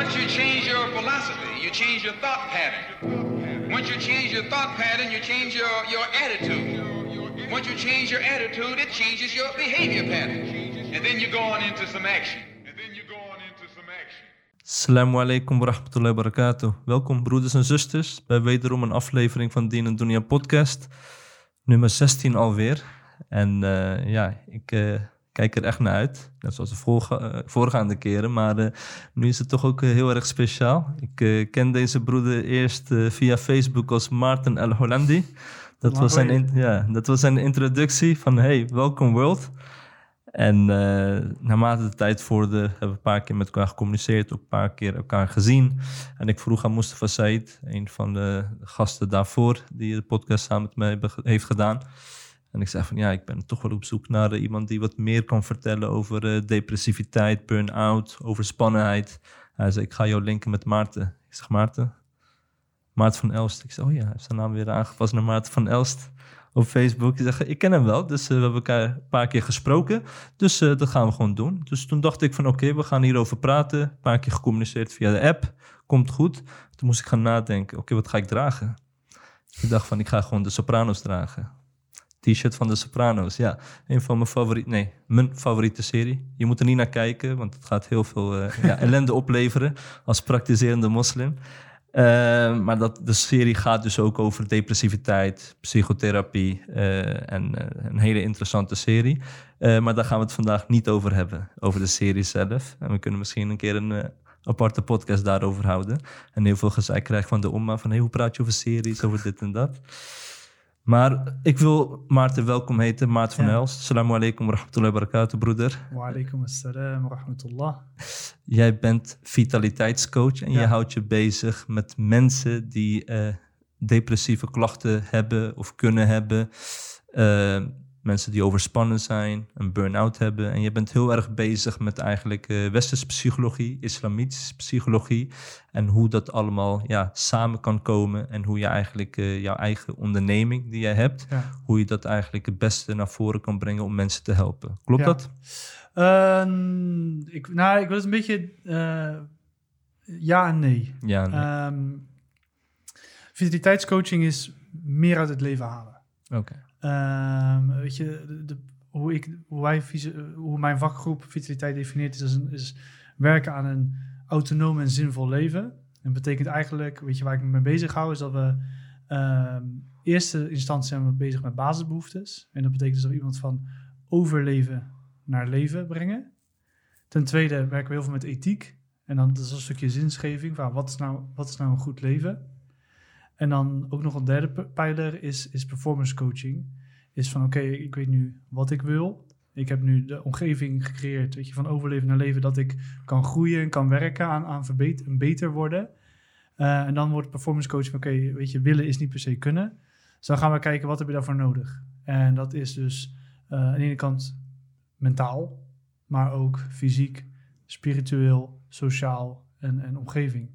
Once you change your philosophy, you change your thought pattern. Once you change your thought pattern, you change your, your attitude. Once you change your attitude, it changes your behavior pattern. And then you go on into some action. And then you go on into some action. Assalamu alaikum wa rahmatullahi wa barakatuh. Welkom broeders en zusters bij wederom een aflevering van Dien en Dunia podcast. Nummer 16 alweer. En eh, ja, ik eh, kijk er echt naar uit. Net zoals de voorga- eh, voorgaande keren. Maar eh, nu is het toch ook eh, heel erg speciaal. Ik eh, ken deze broeder eerst via Facebook als Maarten El Hollandi. Dat was, zijn ja, dat was zijn introductie van hey, welcome world. En naarmate de tijd vorderde, hebben we een paar keer met elkaar gecommuniceerd, ook een paar keer elkaar gezien. En ik vroeg aan Mustafa Said, een van de gasten daarvoor, die de podcast samen met mij heeft gedaan. En ik zei van ja, ik ben toch wel op zoek naar eh, iemand die wat meer kan vertellen over eh, depressiviteit, burn-out, overspannenheid. Hij zei, ik ga jou linken met Maarten. Ik zeg, Maarten? Maarten van Elst. Ik zei, oh ja, hij heeft zijn naam weer aangepast naar Maarten van Elst op Facebook. Die zeggen, ik ken hem wel, dus eh, we hebben elkaar een paar keer gesproken. Dus dat gaan we gewoon doen. Dus toen dacht ik van, oké, we gaan hierover praten. Een paar keer gecommuniceerd via de app. Komt goed. Toen moest ik gaan nadenken, oké, wat ga ik dragen? Ik dacht van, ik ga gewoon de Sopranos dragen. T-shirt van de Sopranos, ja. Een van mijn favoriete, nee, mijn favoriete serie. Je moet er niet naar kijken, want het gaat heel veel eh, ja, ellende opleveren als praktiserende moslim. Eh, maar dat, de serie gaat dus ook over depressiviteit, psychotherapie eh, en een hele interessante serie. Maar daar gaan we het vandaag niet over hebben, over de serie zelf. En we kunnen misschien een keer een aparte podcast daarover houden. En heel veel gezeik krijgen van de omma van hey, hoe praat je over series, over dit en dat. Maar ik wil Maarten welkom heten, Maarten van Ja. Elst. Assalamu alaikum wa rahmatullahi wa barakatuh, broeder. Wa alaikum assalam wa rahmatullah. Jij bent vitaliteitscoach en je houdt je bezig met mensen die eh, depressieve klachten hebben of kunnen hebben. Eh, mensen die overspannen zijn, een burn-out hebben. En je bent heel erg bezig met eigenlijk eh westerse psychologie, islamitische psychologie. En hoe dat allemaal ja, samen kan komen. En hoe je eigenlijk eh, jouw eigen onderneming die jij hebt, Ja. hoe je dat eigenlijk het beste naar voren kan brengen om mensen te helpen. Klopt Ja. dat? Ehm, ik, nou, ik wil het een beetje eh, ja en nee. Ja, nee. Ehm, vitaliteitscoaching is meer uit het leven halen. oké. Ehm, weet je, hoe, ik, hoe, wij, hoe mijn vakgroep vitaliteit definieert, is, een- is werken aan een autonoom en zinvol leven. En betekent eigenlijk, weet je, waar ik me mee bezig hou, is dat we ehm eerste instantie zijn we bezig met basisbehoeftes. En dat betekent dus dat we iemand van overleven naar leven brengen. Ten tweede werken we heel veel met ethiek. En dan dat is een stukje zinsgeving van wat is nou, wat is nou een goed leven? En dan ook nog een derde pijler is, is performance coaching. Is van oké, ik weet nu wat ik wil. Ik heb nu de omgeving gecreëerd, weet je, van overleven naar leven, dat ik kan groeien en kan werken aan, aan verbeter, en beter worden. Eh, en dan wordt performance coaching, oké, weet je, willen is niet per se kunnen. Dus dan gaan we kijken, wat heb je daarvoor nodig? En dat is dus eh, aan de ene kant mentaal, maar ook fysiek, spiritueel, sociaal en, en omgeving.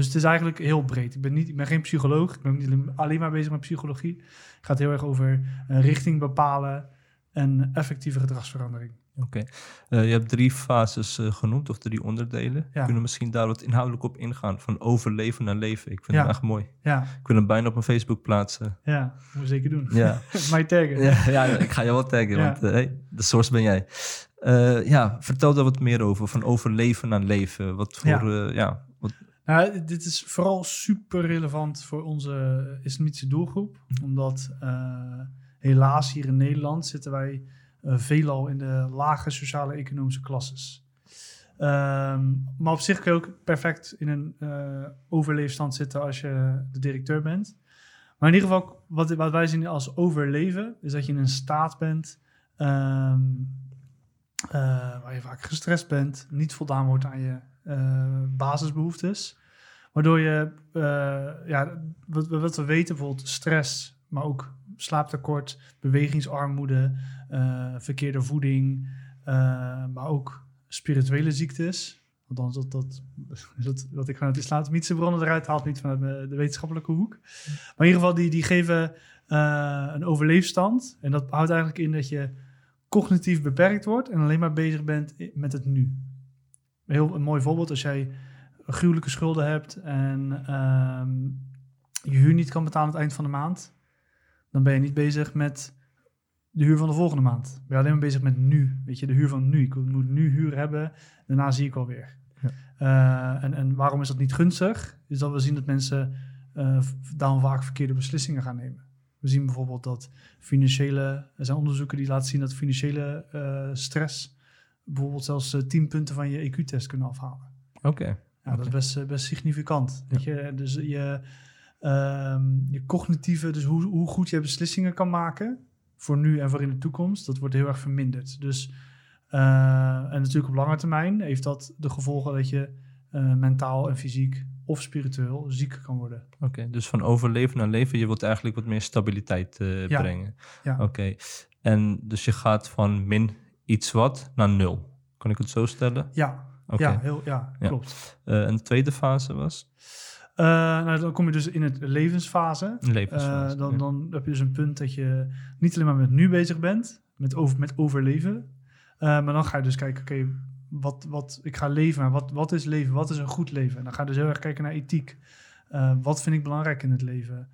Dus het is eigenlijk heel breed. Ik ben, niet, ik ben geen psycholoog. Ik ben niet alleen- maar bezig met psychologie. Het gaat heel erg over een richting bepalen en effectieve gedragsverandering. Oké. Eh, je hebt drie fases eh, genoemd, of drie onderdelen. Ja. Kunnen we misschien daar wat inhoudelijk op ingaan? Van overleven naar leven. Ik vind Ja. het echt mooi. Ja, Ik wil hem bijna op mijn Facebook plaatsen. ja, moet zeker doen. Ja, Mij taggen. ja, ja ik ga je wel taggen, want eh, hey, de source ben jij. Ja, vertel daar wat meer over. Van overleven naar leven. Wat voor, Ja. Nou, dit is vooral super relevant voor onze islamitische doelgroep. Omdat eh, helaas hier in Nederland zitten wij eh, veelal in de lage sociale economische klasses. Ehm, maar op zich kun je ook perfect in een eh, overleefstand zitten als je de directeur bent. Maar in ieder geval, wat, wat wij zien als overleven, is dat je in een staat bent ehm, eh, waar je vaak gestrest bent, niet voldaan wordt aan je eh, basisbehoeftes. Waardoor je, eh, ja, wat, we weten, bijvoorbeeld stress, maar ook slaaptekort, bewegingsarmoede, eh, verkeerde voeding, eh, maar ook spirituele ziektes. Althans, dat, dat, dat, wat ik vanuit de islamitische bronnen eruit haal, niet vanuit de wetenschappelijke hoek. Maar in ieder geval, die, die geven een overleefstand. En dat houdt eigenlijk in dat je cognitief beperkt wordt en alleen maar bezig bent met het nu. Heel een mooi voorbeeld, als jij gruwelijke schulden hebt en ehm, je huur niet kan betalen aan het eind van de maand, dan ben je niet bezig met de huur van de volgende maand. Ben je alleen maar bezig met nu. Weet je, de huur van nu. Ik moet nu huur hebben, daarna zie ik wel weer. Eh, en, en waarom is dat niet gunstig? Is dat we zien dat mensen v- daarom vaak verkeerde beslissingen gaan nemen. We zien bijvoorbeeld dat financiële, er zijn onderzoeken die laten zien dat financiële eh, stress bijvoorbeeld zelfs eh, 10 punten van je EQ-test kunnen afhalen. Oké. Ja, dat is best, eh, best significant. Weet je? Dus je, ehm, je cognitieve, dus hoe, hoe goed je beslissingen kan maken voor nu en voor in de toekomst, dat wordt heel erg verminderd. Dus, eh, en natuurlijk op lange termijn heeft dat de gevolgen dat je eh, mentaal en fysiek of spiritueel ziek kan worden. Oké, dus van overleven naar leven, je wilt eigenlijk wat meer stabiliteit Ja. brengen. Ja. Oké, en dus je gaat van min iets wat naar nul. Kan ik het zo stellen? Ja, Ja, heel, ja, Ja. klopt. Eh, een tweede fase was Eh, nou, dan kom je dus in het levensfase. Eh, dan, ja. dan heb je dus een punt dat je niet alleen maar met nu bezig bent, met, over, met overleven. maar dan ga je dus kijken, oké, wat, wat, ik ga leven, maar wat, wat is leven? Wat is een goed leven? En dan ga je dus heel erg kijken naar ethiek. Wat vind ik belangrijk in het leven?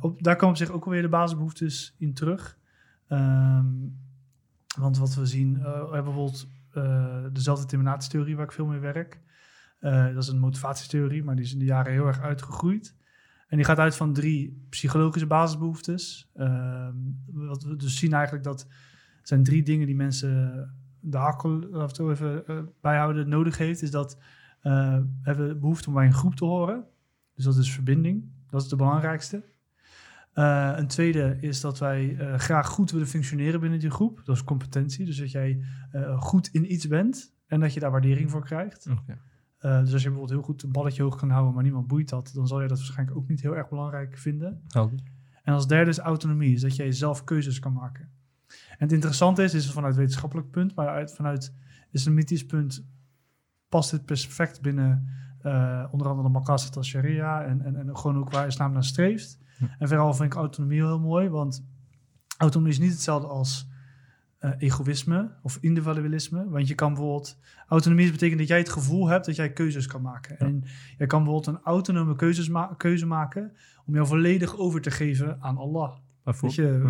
Op, daar komen op zich ook alweer de basisbehoeftes in terug. Ehm, want wat we zien, bijvoorbeeld dezelfde terminatietheorie waar ik veel mee werk. Eh, dat is een motivatietheorie, maar die is in de jaren heel erg uitgegroeid. En die gaat uit van drie psychologische basisbehoeftes. Ehm, wat we dus zien eigenlijk dat zijn drie dingen die mensen de hakkel af even eh, bijhouden nodig heeft. Is dat eh, we hebben behoefte om bij een groep te horen. Dus dat is verbinding. Dat is de belangrijkste. Eh, een tweede is dat wij eh, graag goed willen functioneren binnen die groep. Dat is competentie. Dus dat jij eh, goed in iets bent en dat je daar waardering voor krijgt. Dus als je bijvoorbeeld heel goed een balletje hoog kan houden, maar niemand boeit dat, dan zal je dat waarschijnlijk ook niet heel erg belangrijk vinden. Helder. En als derde is autonomie, is dat jij zelf keuzes kan maken. En het interessante is, is vanuit wetenschappelijk punt, maar uit, vanuit islamitisch punt past dit perfect binnen onder andere de Maqasid al-Sharia en, en, en gewoon ook waar islam naar streeft. En vooral vind ik autonomie heel mooi, want autonomie is niet hetzelfde als eh, egoïsme of individualisme. Want je kan bijvoorbeeld, autonomie betekent dat jij het gevoel hebt dat jij keuzes kan maken. Ja. En jij kan bijvoorbeeld een autonome keuzes ma- keuze maken om jou volledig over te geven aan Allah. Weet je,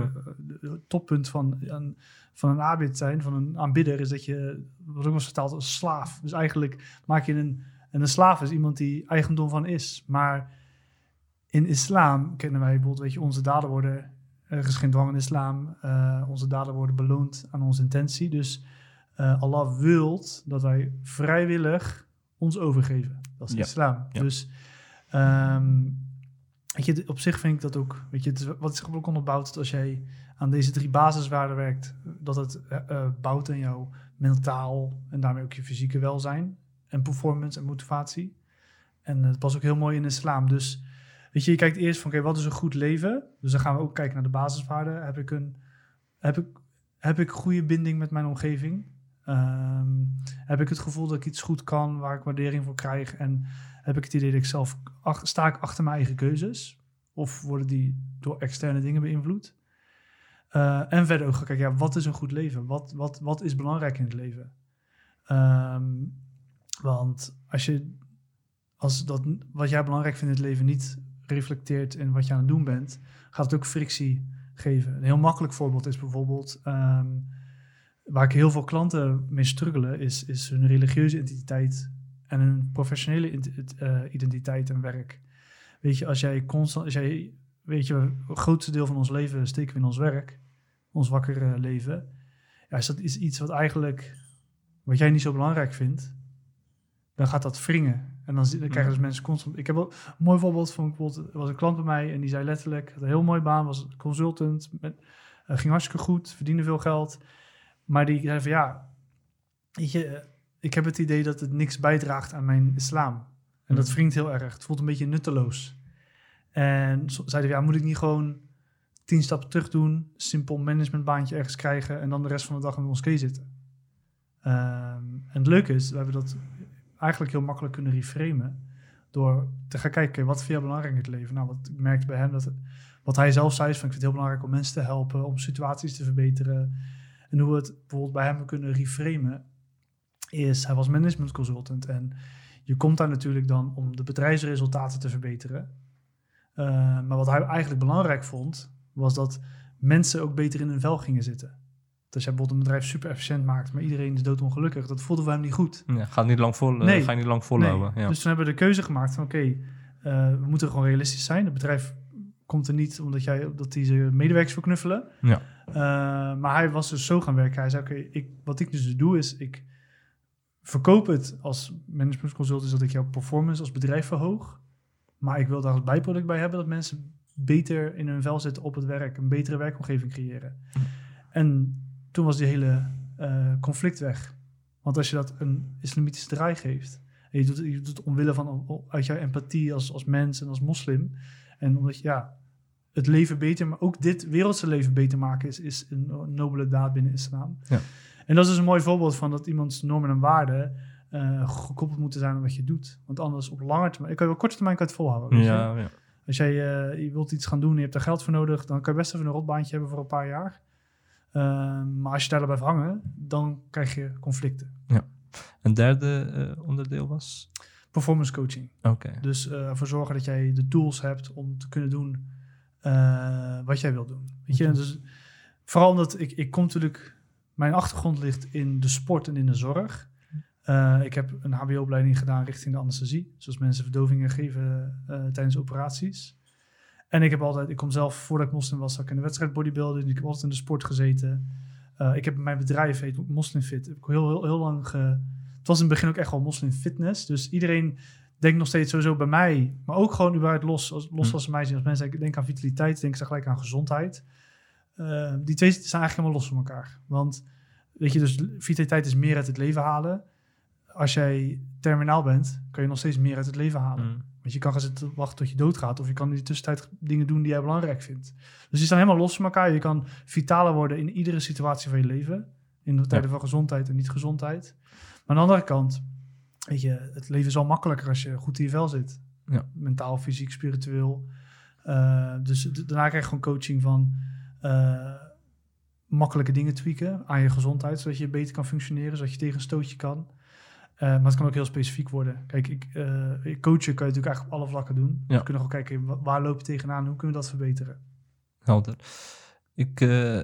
eh, het toppunt van een, van een aanbid zijn, van een aanbidder, is dat je, wat ook eens vertaald als slaaf. Dus eigenlijk maak je een, en een slaaf is iemand die eigendom van is. Maar in islam kennen wij bijvoorbeeld, weet je, onze daden worden, er is geen dwang in islam, eh, onze daden worden beloond aan onze intentie. Dus eh, Allah wilt dat wij vrijwillig ons overgeven. Dat is Ja. islam. Ja. Dus ehm, weet je, op zich vind ik dat ook, weet je, het is, wat is ook onderbouwd dat als jij aan deze drie basiswaarden werkt, dat het eh, eh, bouwt aan jouw mentaal en daarmee ook je fysieke welzijn en performance en motivatie. En het past ook heel mooi in islam. Dus weet je, je kijkt eerst van, oké, wat is een goed leven? Dus dan gaan we ook kijken naar de basiswaarden. Heb ik een, heb ik, heb ik goede binding met mijn omgeving? Ehm, heb ik het gevoel dat ik iets goed kan, waar ik waardering voor krijg? En heb ik het idee dat ik zelf sta ik achter mijn eigen keuzes? Of worden die door externe dingen beïnvloed? Eh, en verder ook gaan kijken, ja, wat is een goed leven? Wat, wat, wat is belangrijk in het leven? Ehm, want als je als dat wat jij belangrijk vindt in het leven niet reflecteert in wat je aan het doen bent, gaat het ook frictie geven. Een heel makkelijk voorbeeld is bijvoorbeeld ehm, waar ik heel veel klanten mee struggelen, is, is hun religieuze identiteit en hun professionele eh, identiteit en werk. Weet je, als jij constant, als jij, weet je, het grootste deel van ons leven steken we in ons werk, ons wakker leven. Ja, is dat is iets wat eigenlijk, wat jij niet zo belangrijk vindt, dan gaat dat wringen. En dan, krijgen dus mensen constant... Ik heb wel een mooi voorbeeld van, bijvoorbeeld, er was een klant bij mij en die zei letterlijk, had een heel mooie baan, was consultant, met, eh, ging hartstikke goed, verdiende veel geld. Maar die zei van ja, weet je, eh, ik heb het idee dat het niks bijdraagt aan mijn islam. En dat Mhm. wringt heel erg. Het voelt een beetje nutteloos. En zo- zei hij, ja, moet ik niet gewoon tien stappen terug doen, simpel managementbaantje ergens krijgen en dan de rest van de dag in ons moskee zitten? Ehm, en het leuke is, we hebben dat eigenlijk heel makkelijk kunnen reframen door te gaan kijken, wat vind jij belangrijk in het leven? Nou, wat ik merkte bij hem, dat wat hij zelf zei, is van ik vind het heel belangrijk om mensen te helpen, om situaties te verbeteren. En hoe we het bijvoorbeeld bij hem kunnen reframen, is hij was management consultant en je komt daar natuurlijk dan om de bedrijfsresultaten te verbeteren. Eh, maar wat hij eigenlijk belangrijk vond, was dat mensen ook beter in hun vel gingen zitten. Dus jij bijvoorbeeld een bedrijf super efficiënt maakt, maar iedereen is doodongelukkig. Dat voelde voor hem niet goed. Ja, gaat niet lang vol, eh, Nee. ga je niet lang volhouden. Nee. Ja. Dus toen hebben we de keuze gemaakt van oké, eh, we moeten gewoon realistisch zijn. Het bedrijf komt er niet omdat jij dat die zijn medewerkers wil knuffelen. Ja. Eh, maar hij was dus zo gaan werken. Hij zei oké, ik, wat ik dus doe is ik verkoop het als management consult is dat ik jouw performance als bedrijf verhoog. Maar ik wil daar als bijproduct bij hebben dat mensen beter in hun vel zitten op het werk, een betere werkomgeving creëren. En toen was die hele eh, conflict weg. Want als je dat een islamitische draai geeft, en je doet, je doet het omwille van uit jouw empathie als, als mens en als moslim, en omdat je ja, het leven beter, maar ook dit wereldse leven beter maken is, is een nobele daad binnen islam. Ja. En dat is dus een mooi voorbeeld van dat iemands normen en waarden eh, gekoppeld moeten zijn aan wat je doet. Want anders op lange termijn, ik kan je wel korte termijn kan het volhouden. Ja, ja. Als jij eh, je wilt iets gaan doen en je hebt er geld voor nodig, dan kan je best even een rotbaantje hebben voor een paar jaar. Ehm, maar als je daar blijft hangen, dan krijg je conflicten. Een derde eh, onderdeel was? Performance coaching. Oké. Dus eh, ervoor zorgen dat jij de tools hebt om te kunnen doen eh, wat jij wilt doen. Weet je, en dus, vooral omdat ik, ik kom natuurlijk, mijn achtergrond ligt in de sport en in de zorg. Ik heb een HBO-opleiding gedaan richting de anesthesie, zoals mensen verdovingen geven tijdens operaties. En ik heb altijd, ik kom zelf, voordat ik moslim was, ik in de wedstrijd bodybuilding. Ik heb altijd in de sport gezeten. Eh, ik heb mijn bedrijf, heet Moslimfit. Heb ik heel, heel, heel lang ge... Het was in het begin ook echt wel moslim fitness. Dus iedereen denkt nog steeds sowieso bij mij, maar ook gewoon überhaupt los, als, los Hm. als mij zien. Als mensen denken aan vitaliteit, denken ze gelijk aan gezondheid. Eh, die twee zijn eigenlijk helemaal los van elkaar. Want weet je, dus vitaliteit is meer uit het leven halen. Als jij terminaal bent, kan je nog steeds meer uit het leven halen. Mm. Want je kan gaan zitten wachten tot je doodgaat. Of je kan in die tussentijd dingen doen die jij belangrijk vindt. Dus die staan helemaal los van elkaar. Je kan vitaler worden in iedere situatie van je leven. In de tijden van gezondheid en niet gezondheid. Maar aan de andere kant, weet je, het leven is al makkelijker als je goed in je vel zit. Ja. Mentaal, fysiek, spiritueel. Uh, dus daarna krijg je gewoon coaching van uh, makkelijke dingen tweaken aan je gezondheid. Zodat je beter kan functioneren, zodat je tegen een stootje kan. Uh, maar het kan ook heel specifiek worden. Kijk, ik, uh, coachen kan je natuurlijk eigenlijk op alle vlakken doen. Ja. We kunnen gewoon kijken, wa- waar loop je tegenaan? Hoe kunnen we dat verbeteren? Helder. Ik, uh,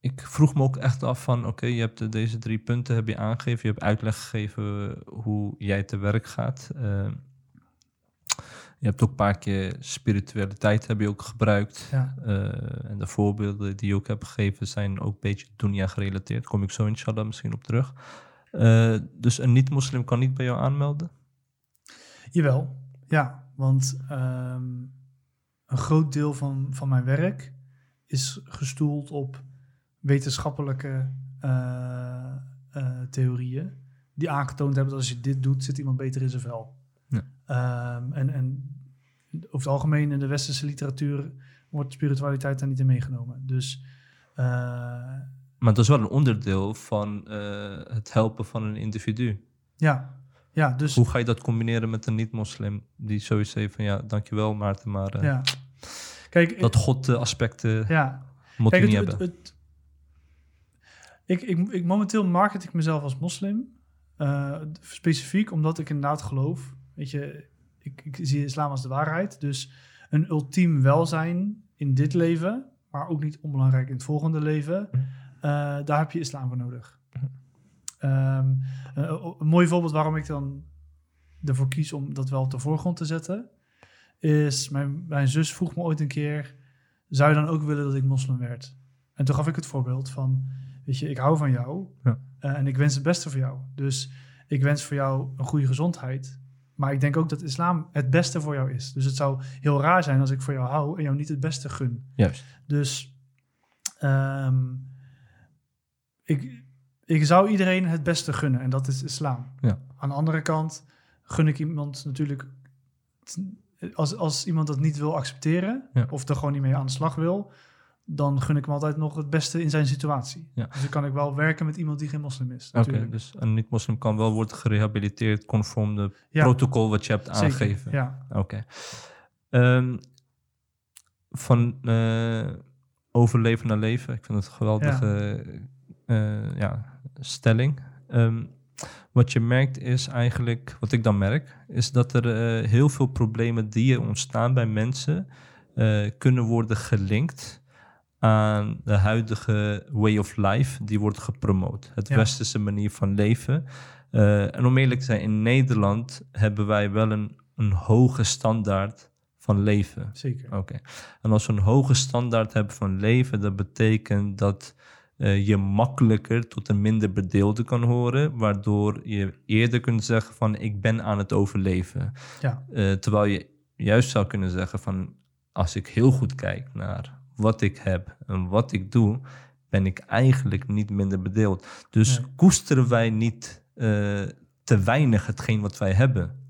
ik vroeg me ook echt af van, oké, je hebt deze drie punten heb je aangegeven. Je hebt uitleg gegeven hoe jij te werk gaat. Je hebt ook een paar keer spiritualiteit heb je ook gebruikt. Ja. En de voorbeelden die je ook hebt gegeven zijn ook een beetje dunya gerelateerd. Kom ik zo inshallah misschien op terug. Uh, dus een niet-moslim kan niet bij jou aanmelden? Jawel, ja. Want um, een groot deel van, van mijn werk is gestoeld op wetenschappelijke uh, uh, theorieën. Die aangetoond hebben dat als je dit doet, zit iemand beter in zijn vel. Ja. Um, en, en over het algemeen in de westerse literatuur wordt spiritualiteit daar niet in meegenomen. Dus. Uh, maar dat is wel een onderdeel van uh, het helpen van een individu. Ja, ja dus... Hoe ga je dat combineren met een niet-moslim die sowieso heeft van ja, dankjewel Maarten, maar uh, ja. Kijk, dat God-aspecten ja. moet Kijk, je niet het, hebben. Het, het, ik, ik, ik, momenteel market ik mezelf als moslim. Uh, specifiek omdat ik inderdaad geloof. Weet je, ik, ik zie islam als de waarheid. Dus een ultiem welzijn in dit leven, maar ook niet onbelangrijk in het volgende leven. Uh, daar heb je islam voor nodig. Um, uh, een mooi voorbeeld waarom ik dan ervoor kies om dat wel op de voorgrond te zetten, is mijn, mijn zus vroeg me ooit een keer: zou je dan ook willen dat ik moslim werd? En toen gaf ik het voorbeeld van: weet je, ik hou van jou ja. uh, en ik wens het beste voor jou. Dus ik wens voor jou een goede gezondheid. Maar ik denk ook dat islam het beste voor jou is. Dus het zou heel raar zijn als ik voor jou hou en jou niet het beste gun. Juist. Dus um, ik, ik zou iedereen het beste gunnen en dat is islam. Ja. Aan de andere kant gun ik iemand natuurlijk, als, als iemand dat niet wil accepteren ja. of er gewoon niet mee aan de slag wil, dan gun ik hem altijd nog het beste in zijn situatie. Ja. Dus dan kan ik wel werken met iemand die geen moslim is. Oké, okay, dus een niet-moslim kan wel worden gerehabiliteerd conform de ja. protocol wat je hebt Zeker, aangegeven. Ja. Oké. Okay. Um, van uh, overleven naar leven, ik vind het een geweldige. Uh, ja, stelling. Um, Wat je merkt is eigenlijk, wat ik dan merk, is dat er eh, heel veel problemen die er ontstaan bij mensen eh, kunnen worden gelinkt aan de huidige way of life die wordt gepromoot. Het Ja. westerse manier van leven. Eh, en om eerlijk te zijn, in Nederland hebben wij wel een, een hoge standaard van leven. Zeker. Oké. En als we een hoge standaard hebben van leven, dat betekent dat eh, je makkelijker tot een minder bedeelde kan horen, waardoor je eerder kunt zeggen van ik ben aan het overleven. Ja, Eh, terwijl je juist zou kunnen zeggen van als ik heel goed kijk naar wat ik heb en wat ik doe, ben ik eigenlijk niet minder bedeeld. Dus Nee. koesteren wij niet eh, te weinig hetgeen wat wij hebben.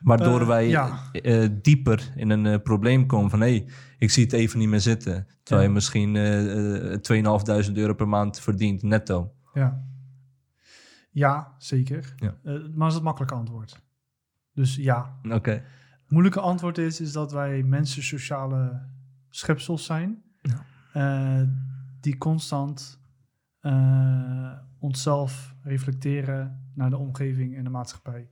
Waardoor wij ja. dieper in een probleem komen van hé, hey, ik zie het even niet meer zitten. Terwijl je misschien eh, eh, 2.500 euro per maand verdient netto. ja. Ja, zeker. Ja. Eh, maar dat is het makkelijke antwoord. Dus ja. Oké. Het moeilijke antwoord is, is dat wij mensen sociale schepsels zijn. Ja. eh, die constant eh, onszelf reflecteren naar de omgeving en de maatschappij.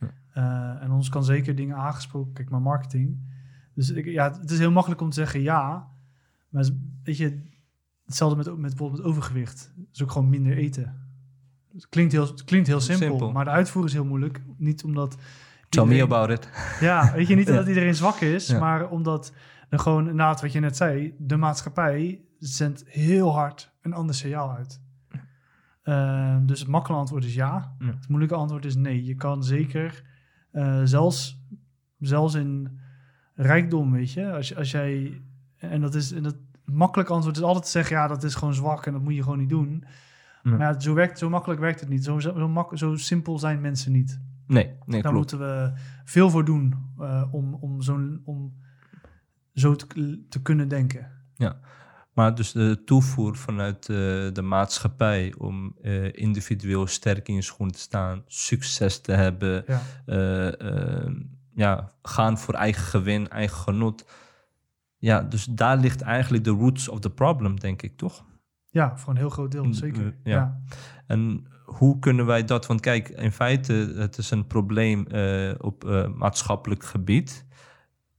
Ja. Eh, en ons kan zeker dingen aangesproken. Kijk maar marketing. Dus ik, ja, het is heel makkelijk om te zeggen ja. Maar weet je, hetzelfde met, met bijvoorbeeld met overgewicht. is ook gewoon minder eten. Het klinkt heel, het klinkt heel simpel, Simpel. maar de uitvoering is heel moeilijk. Niet omdat... Tell me about it. ja, weet je, niet Ja. omdat iedereen zwak is, Ja. maar omdat er gewoon, inderdaad, wat je net zei, de maatschappij zendt heel hard een ander signaal uit. Ehm, dus het makkelijke antwoord is ja. Ja. Het moeilijke antwoord is nee. Je kan zeker, eh, zelfs, zelfs in rijkdom, weet je, als, je- als jij, en dat is, en dat het makkelijke antwoord is altijd te zeggen, ja, dat is gewoon zwak en dat moet je gewoon niet doen. Ja. Maar ja, zo, werkt, zo makkelijk werkt het niet. Zo, zo, zo, mak- zo simpel zijn mensen niet. Nee, nee Daar klopt. moeten we veel voor doen eh, om, om, zo'n, om zo te, te kunnen denken. Maar dus de toevoer vanuit eh, de maatschappij om eh, individueel sterk in je schoen te staan, succes te hebben, Ja, eh, eh, ja, gaan voor eigen gewin, eigen genot. Ja, dus daar ligt eigenlijk de roots of the problem, denk ik, toch? ja voor een heel groot deel, Mm, zeker. eh, ja. Ja. En hoe kunnen wij dat? Want kijk, in feite, het is een probleem eh, op eh, maatschappelijk gebied.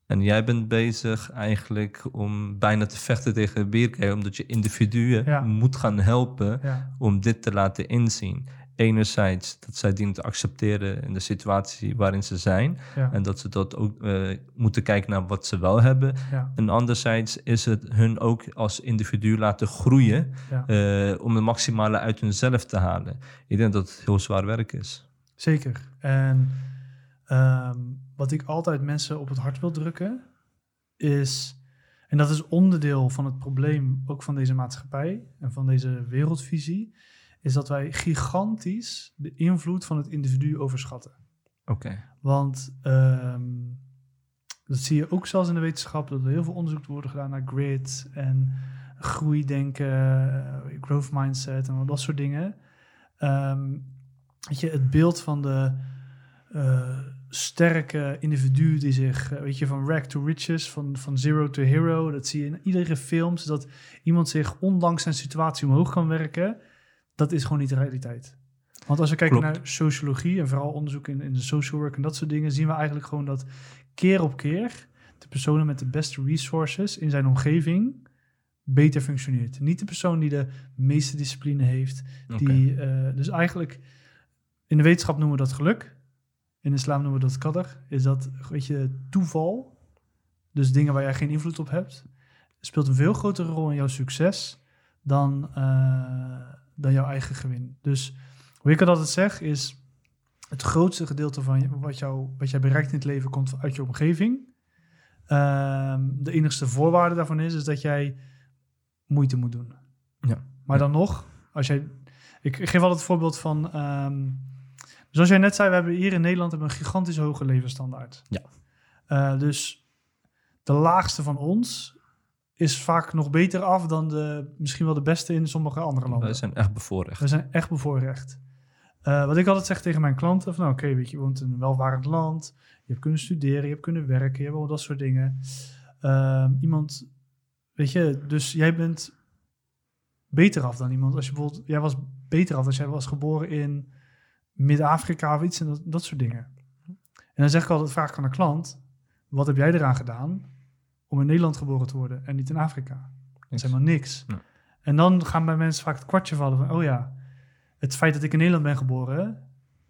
En jij bent bezig eigenlijk om bijna te vechten tegen bierkei, omdat je individuen Ja. moet gaan helpen Ja, om dit te laten inzien. Enerzijds dat zij dienen te accepteren in de situatie waarin ze zijn. ja, En dat ze dat ook eh, moeten kijken naar wat ze wel hebben. ja, En anderzijds is het hun ook als individu laten groeien ja. eh, om het maximale uit hunzelf te halen. Ik denk dat het heel zwaar werk is. zeker. En ehm, wat ik altijd mensen op het hart wil drukken, is, en dat is onderdeel van het probleem ook van deze maatschappij en van deze wereldvisie, is dat wij gigantisch de invloed van het individu overschatten. Oké. Want ehm, dat zie je ook zelfs in de wetenschap, dat er heel veel onderzoek wordt gedaan naar grid en groeidenken, eh, growth mindset en al dat soort dingen. Ehm, weet je, het beeld van de eh, sterke individu die zich, eh, weet je, van rag to riches, van, van zero to hero, dat zie je in iedere film, dat iemand zich ondanks zijn situatie omhoog kan werken. Dat is gewoon niet de realiteit. Want als we kijken Klopt. naar sociologie en vooral onderzoek in, in de social work en dat soort dingen, zien we eigenlijk gewoon dat keer op keer de personen met de beste resources in zijn omgeving beter functioneert. Niet de persoon die de meeste discipline heeft. Die, eh, dus eigenlijk, in de wetenschap noemen we dat geluk. In de islam noemen we dat qadr. Is dat, weet je, toeval. Dus dingen waar jij geen invloed op hebt. Speelt een veel grotere rol in jouw succes dan, eh, dan jouw eigen gewin. Dus hoe ik het altijd zeg is... Het grootste gedeelte van wat, jou, wat jij bereikt in het leven komt uit je omgeving. Ehm, de enigste voorwaarde daarvan is, is dat jij moeite moet doen. Ja. Maar dan nog, als jij... Ik, ik geef altijd het voorbeeld van... ehm, zoals jij net zei, we hebben hier in Nederland hebben een gigantisch hoge levensstandaard. Ja. Eh, dus de laagste van ons is vaak nog beter af dan de, misschien wel de beste in sommige andere landen. Wij zijn echt bevoorrecht. We zijn echt bevoorrecht. Eh, wat ik altijd zeg tegen mijn klanten, van nou oké, weet je, je woont in een welvarend land, je hebt kunnen studeren, je hebt kunnen werken, je hebt al dat soort dingen. Ehm, iemand, weet je, dus jij bent beter af dan iemand. Als je bijvoorbeeld, jij was beter af als jij was geboren in Midden-Afrika of iets en dat, dat soort dingen. En dan zeg ik altijd, vraag ik aan de klant, wat heb jij eraan gedaan om in Nederland geboren te worden en niet in Afrika? Dat is helemaal niks. Ja. En dan gaan bij mensen vaak het kwartje vallen van, oh ja, het feit dat ik in Nederland ben geboren,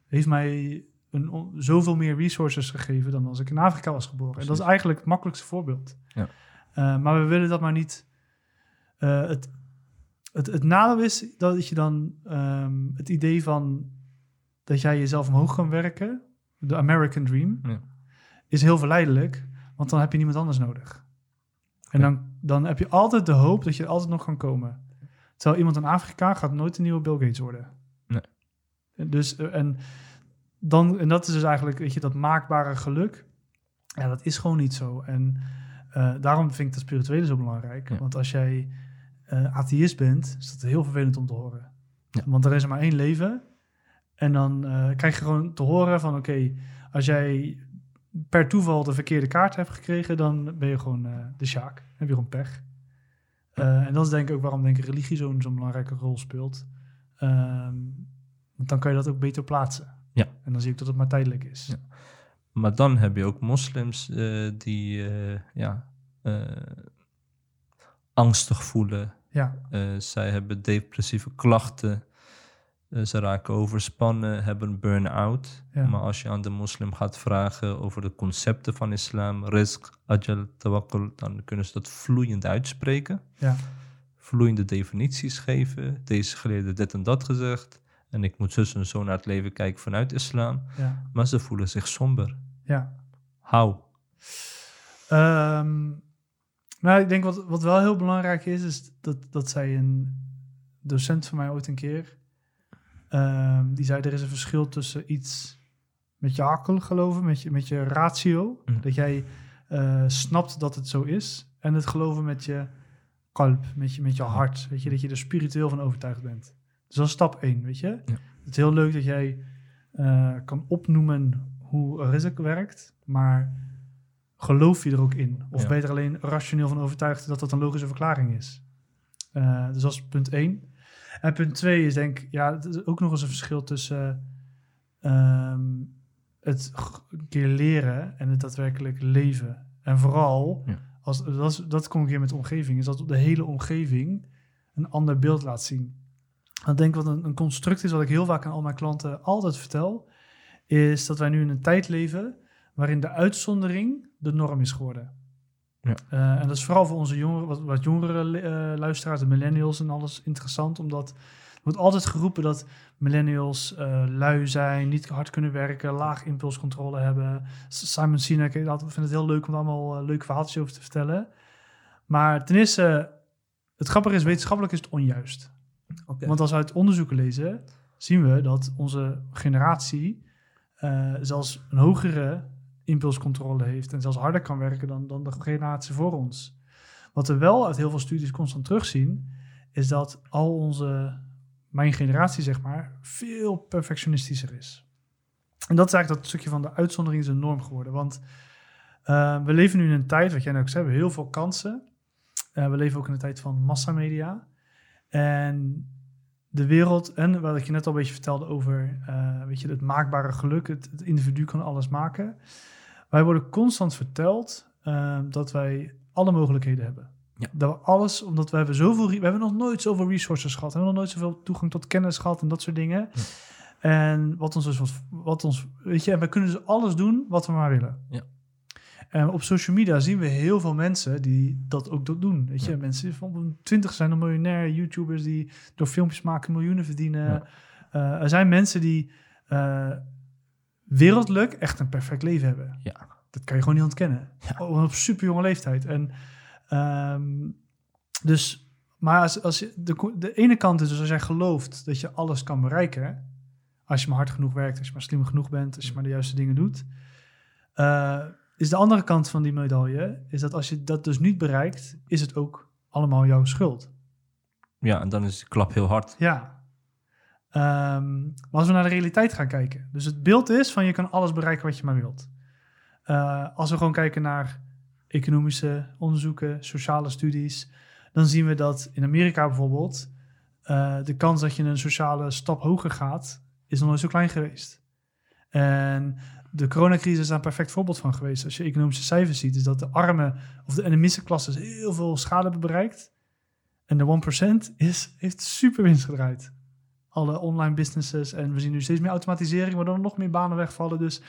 heeft mij een, zoveel meer resources gegeven dan als ik in Afrika was geboren. En dat is eigenlijk het makkelijkste voorbeeld. Ja. Eh, maar we willen dat maar niet. eh, het, het, het nadeel is dat je dan ehm, het idee van dat jij jezelf omhoog kan werken, de American Dream, Ja. is heel verleidelijk, want dan heb je niemand anders nodig. En dan, dan heb je altijd de hoop dat je er altijd nog kan komen. Terwijl iemand in Afrika gaat nooit een nieuwe Bill Gates worden. Nee. Dus, eh, en, dan, en dat is dus eigenlijk, weet je, dat maakbare geluk. Ja, dat is gewoon niet zo. En eh, daarom vind ik dat spirituele zo belangrijk. Ja. Want als jij eh, atheïst bent, is dat heel vervelend om te horen. Ja. Want er is er maar één leven. En dan krijg je gewoon te horen van, oké, als jij per toeval de verkeerde kaart hebt gekregen, dan ben je gewoon eh, de sjaak. Dan heb je gewoon pech. Eh, en dat is denk ik ook waarom denk ik religie zo'n zo'n belangrijke rol speelt. Ehm, want dan kan je dat ook beter plaatsen. Ja. En dan zie ik dat het maar tijdelijk is. Ja. Maar dan heb je ook moslims eh, die ja, angstig voelen. Ja, zij hebben depressieve klachten. Eh, ze raken overspannen, hebben burn-out. Ja. Maar als je aan de moslim gaat vragen over de concepten van islam, rizq, ajal, tawakkul, dan kunnen ze dat vloeiend uitspreken. ja, Vloeiende definities geven. Deze geleerde dit en dat gezegd. En ik moet zus en zo naar het leven kijken vanuit islam. ja, Maar ze voelen zich somber. ja. How? Nou, ik denk wat, wat wel heel belangrijk is, is dat, dat zei een docent van mij ooit een keer. Ehm, die zei, er is een verschil tussen iets met je hakkel geloven, met je, met je ratio. Mm. Dat jij eh, snapt dat het zo is. En het geloven met je kalp, met je, met je hart. Weet je, dat je er spiritueel van overtuigd bent. Dus dat is stap één, weet je. Ja. Het is heel leuk dat jij eh, kan opnoemen hoe Rizk werkt, maar geloof je er ook in? Of Ja. ben je er alleen rationeel van overtuigd dat dat een logische verklaring is? Eh, dus dat is punt één. En punt twee is denk ik, ja, het is ook nog eens een verschil tussen ehm, het een keer leren en het daadwerkelijk leven. En vooral, Ja. als, dat, is, dat kom ik hier met de omgeving, is dat de hele omgeving een ander beeld laat zien. Ik denk wat een, een construct is, wat ik heel vaak aan al mijn klanten altijd vertel, is dat wij nu in een tijd leven waarin de uitzondering de norm is geworden. Ja. Eh, en dat is vooral voor onze jongeren, wat, wat jongere eh, luisteraars, de millennials en alles interessant, omdat er wordt altijd geroepen dat millennials eh, lui zijn, niet hard kunnen werken, laag impulscontrole hebben. Simon Sinek, ik vind het heel leuk om er allemaal leuke verhaaltjes over te vertellen. Maar ten eerste, het grappige is, wetenschappelijk is het onjuist. Want als we uit onderzoeken lezen, zien we dat onze generatie zelfs een hogere impulscontrole heeft en zelfs harder kan werken dan, dan de generatie voor ons. Wat we wel uit heel veel studies constant terugzien, is dat al onze, mijn generatie zeg maar, veel perfectionistischer is. En dat is eigenlijk dat stukje van de uitzondering is een norm geworden. Want eh, we leven nu in een tijd, wat jij net ook zei, we hebben heel veel kansen. Eh, we leven ook in een tijd van massamedia. En de wereld, en wat ik je net al een beetje vertelde over eh, weet je, het maakbare geluk, het, het individu kan alles maken. Wij worden constant verteld eh, dat wij alle mogelijkheden hebben. Ja. Dat we alles, omdat we hebben zoveel, we hebben nog nooit zoveel resources gehad, we hebben nog nooit zoveel toegang tot kennis gehad en dat soort dingen. Ja. En wat ons dus, wat, wat ons, weet je, en wij kunnen dus alles doen wat we maar willen. Ja. En op social media zien we heel veel mensen die dat ook do- doen. Weet je, Ja. mensen van een twintig zijn een miljonair, YouTubers die door filmpjes maken miljoenen verdienen. Ja. Eh, er zijn mensen die eh, wereldlijk echt een perfect leven hebben. Ja. Dat kan je gewoon niet ontkennen. Ja. Op super jonge leeftijd. En ehm, dus, maar als, als je, de, de ene kant is dus als jij gelooft dat je alles kan bereiken, als je maar hard genoeg werkt, als je maar slim genoeg bent, als je maar de juiste dingen doet, eh, is de andere kant van die medaille, is dat als je dat dus niet bereikt, is het ook allemaal jouw schuld. Ja, en dan is de klap heel hard. Ja. Ehm, maar als we naar de realiteit gaan kijken. Dus het beeld is van je kan alles bereiken wat je maar wilt. Eh, als we gewoon kijken naar economische onderzoeken, sociale studies, dan zien we dat in Amerika bijvoorbeeld eh, de kans dat je een sociale stap hoger gaat, is nog nooit zo klein geweest. En de coronacrisis is daar een perfect voorbeeld van geweest. Als je economische cijfers ziet, is dat de armen of de, en de middenklasse heel veel schade hebben bereikt. En de 1% is, heeft super winst gedraaid. Alle online businesses en we zien nu steeds meer automatisering, waardoor er nog meer banen wegvallen. Dus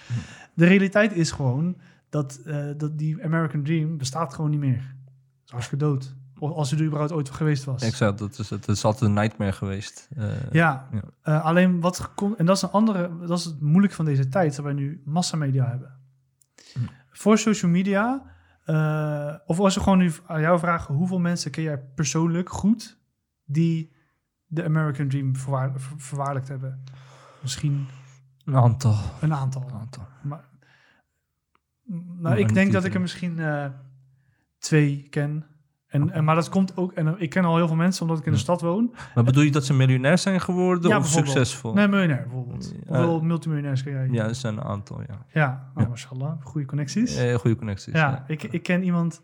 de realiteit is gewoon dat, eh, dat die American Dream bestaat gewoon niet meer. Het is hartstikke dood. Of Als het er überhaupt ooit geweest was. Exact, dat is, het is altijd een nightmare geweest. Eh, Ja, Ja. eh, alleen wat gekon- en dat is een andere, dat is het moeilijk van deze tijd, dat wij nu massamedia hebben. Hm. Voor social media, eh, of als we gewoon nu aan jou vragen, hoeveel mensen ken jij persoonlijk goed die de American Dream verwaar- ver- verwaarlijkt hebben? Misschien Een aantal. een aantal. Een aantal. Maar, nou, Nou, ik en denk dat ik er misschien twee ken. En, en, maar dat komt ook, en eh, ik ken al heel veel mensen omdat ik in de stad woon. Maar bedoel je dat ze miljonair zijn geworden Ja, of succesvol? Nee, miljonair bijvoorbeeld. Hoeveel multimiljonairs ken jij? Ja, er zijn een aantal, ja. Ja, Ja. mashallah. Goede connecties. Eh, goede connecties. ja, Ik, ik ken iemand...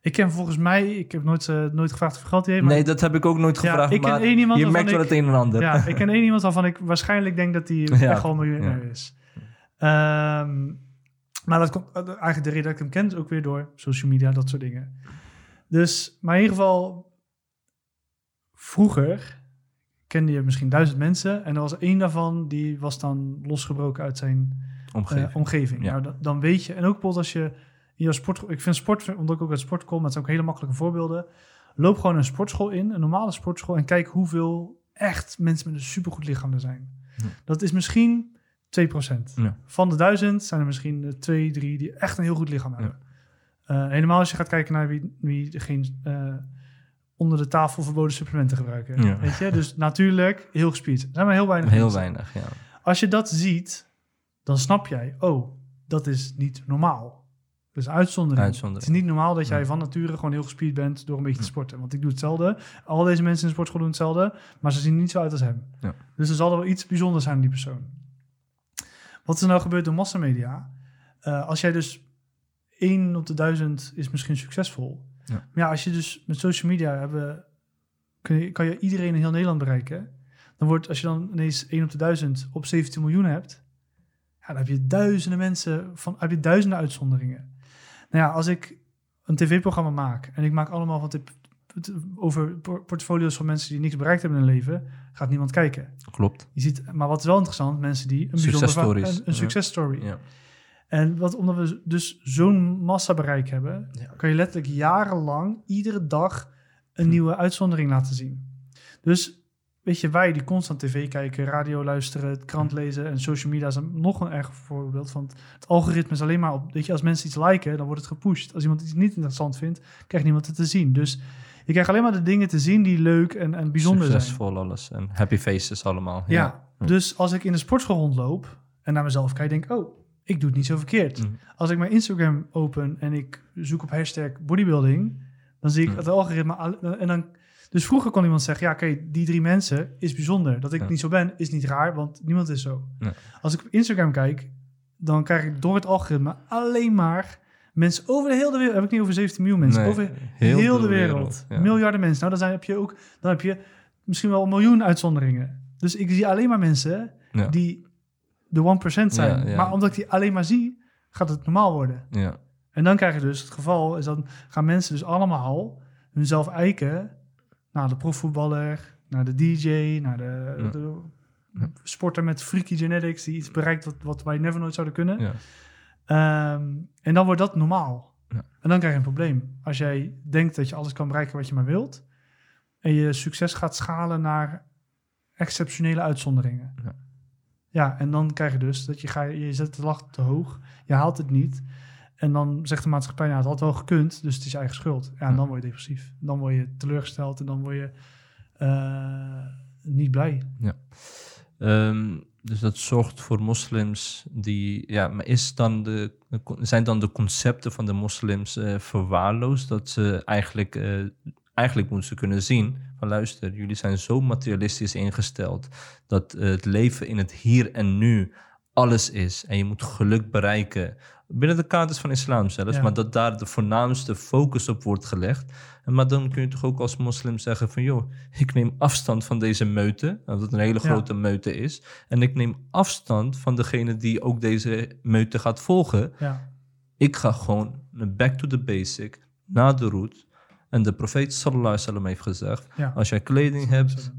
Ik ken volgens mij... Ik heb nooit, eh, nooit gevraagd hoeveel geld heeft. maar- Nee, dat heb ik ook nooit gevraagd, ik ken maar één iemand je merkt wel het een en ander. Ja, ik ken één iemand waarvan ik waarschijnlijk denk dat hij echt al miljonair is. Ehm, maar dat komt eh, eigenlijk de reden dat ik hem ken is ook weer door social media, dat soort dingen. Dus, maar in ieder geval, vroeger kende je misschien duizend mensen en er was één daarvan die was dan losgebroken uit zijn Omgeving. eh, omgeving. Ja. Nou, dan, dan weet je, en ook bijvoorbeeld als je in jouw sport, ik vind sport, omdat ik ook uit sport kom, het zijn ook hele makkelijke voorbeelden. Loop gewoon een sportschool in, een normale sportschool, en kijk hoeveel echt mensen met een supergoed lichaam er zijn. Ja. Dat is misschien 2%. Ja. Van de duizend zijn er misschien twee, drie die echt een heel goed lichaam hebben. Eh, helemaal als je gaat kijken naar wie, wie geen eh, onder de tafel verboden supplementen gebruiken. Ja. Weet je? Dus natuurlijk heel gespierd. Er zijn maar heel weinig Heel mensen. weinig, ja. Als je dat ziet, dan snap jij, oh, dat is niet normaal. Dat is een uitzondering. Uitzondering. Het is niet normaal dat jij Ja. van nature gewoon heel gespierd bent door een beetje te sporten. Want ik doe hetzelfde. Al deze mensen in de sportschool doen hetzelfde, maar ze zien niet zo uit als hem. Ja. Dus er zal er wel iets bijzonders zijn aan die persoon. Wat is er nou gebeurd door massamedia? Eh, als jij dus één op de duizend is misschien succesvol. Ja. Maar ja, als je dus met social media hebben, kun je, kan je iedereen in heel Nederland bereiken. Dan wordt, als je dan ineens 1 op de 1000 op 17 miljoen hebt, ja, dan heb je duizenden mensen, van, heb je duizenden uitzonderingen. Nou ja, als ik een tv-programma maak en ik maak allemaal van tip, over por- portfolio's van mensen die niks bereikt hebben in hun leven, gaat niemand kijken. Klopt. Je ziet, maar wat is wel interessant, mensen die een bijzonder een, een successtory. Ja. En wat, omdat we dus zo'n massa bereik hebben, Ja. kan je letterlijk jarenlang iedere dag een Hm. nieuwe uitzondering laten zien. Dus weet je, wij die constant tv kijken, radio luisteren, het krant Hm. lezen en social media zijn nog een erg voorbeeld. Want het algoritme is alleen maar op, weet je, als mensen iets liken, dan wordt het gepusht. Als iemand iets niet interessant vindt, krijgt niemand het te zien. Dus je krijgt alleen maar de dingen te zien die leuk en, en bijzonder zijn. Succesvol alles. En happy faces allemaal. Ja, Ja. dus als ik in de sportschool rondloop en naar mezelf kijk, denk ik, oh, ik doe het niet zo verkeerd. Mm. Als ik mijn Instagram open en ik zoek op hashtag bodybuilding, dan zie ik Mm. het algoritme. al- En dan, dus vroeger kon iemand zeggen, ja, oké, die drie mensen is bijzonder. Dat ik Ja. niet zo ben, is niet raar, want niemand is zo. Ja. Als ik op Instagram kijk, dan krijg ik door het algoritme alleen maar mensen over de hele wereld. Heb ik niet over 17 miljoen mensen, Nee, over heel, de wereld. ja. Miljarden mensen. Nou, dan zijn, heb je ook, dan heb je misschien wel een miljoen uitzonderingen. Dus ik zie alleen maar mensen die de 1% zijn. Ja, ja. Maar omdat ik die alleen maar zie, gaat het normaal worden. Ja. En dan krijg je dus het geval, is dan gaan mensen dus allemaal hunzelf eiken naar de profvoetballer, naar de DJ, naar de, Ja. de Ja. sporter met freaky genetics die iets bereikt wat, wat wij never nooit zouden kunnen. Ja. Ehm, en dan wordt dat normaal. Ja. En dan krijg je een probleem. Als jij denkt dat je alles kan bereiken wat je maar wilt, en je succes gaat schalen naar exceptionele uitzonderingen. Ja. Ja, en dan krijg je dus dat je, ga, je zet de lat te hoog, je haalt het niet. En dan zegt de maatschappij, nou, het had wel gekund, dus het is je eigen schuld. Ja, en Ja. dan word je depressief. Dan word je teleurgesteld en dan word je eh, niet blij. Ehm, dus dat zorgt voor moslims die. Ja, maar is dan de, zijn dan de concepten van de moslims eh, verwaarloosd? Dat ze eigenlijk, eh, eigenlijk moeten ze kunnen zien: van luister, jullie zijn zo materialistisch ingesteld. dat eh, het leven in het hier en nu alles is. En je moet geluk bereiken. Binnen de kaders van islam zelfs. Ja. Maar dat daar de voornaamste focus op wordt gelegd. En maar dan kun je toch ook als moslim zeggen van... joh, ik neem afstand van deze meute. Dat het een hele Ja. grote meute is. En ik neem afstand van degene die ook deze meute gaat volgen. Ja, Ik ga gewoon back to the basic, naar de root. En de profeet sallallahu alaihi wasallam heeft gezegd... ja. als jij kleding hebt,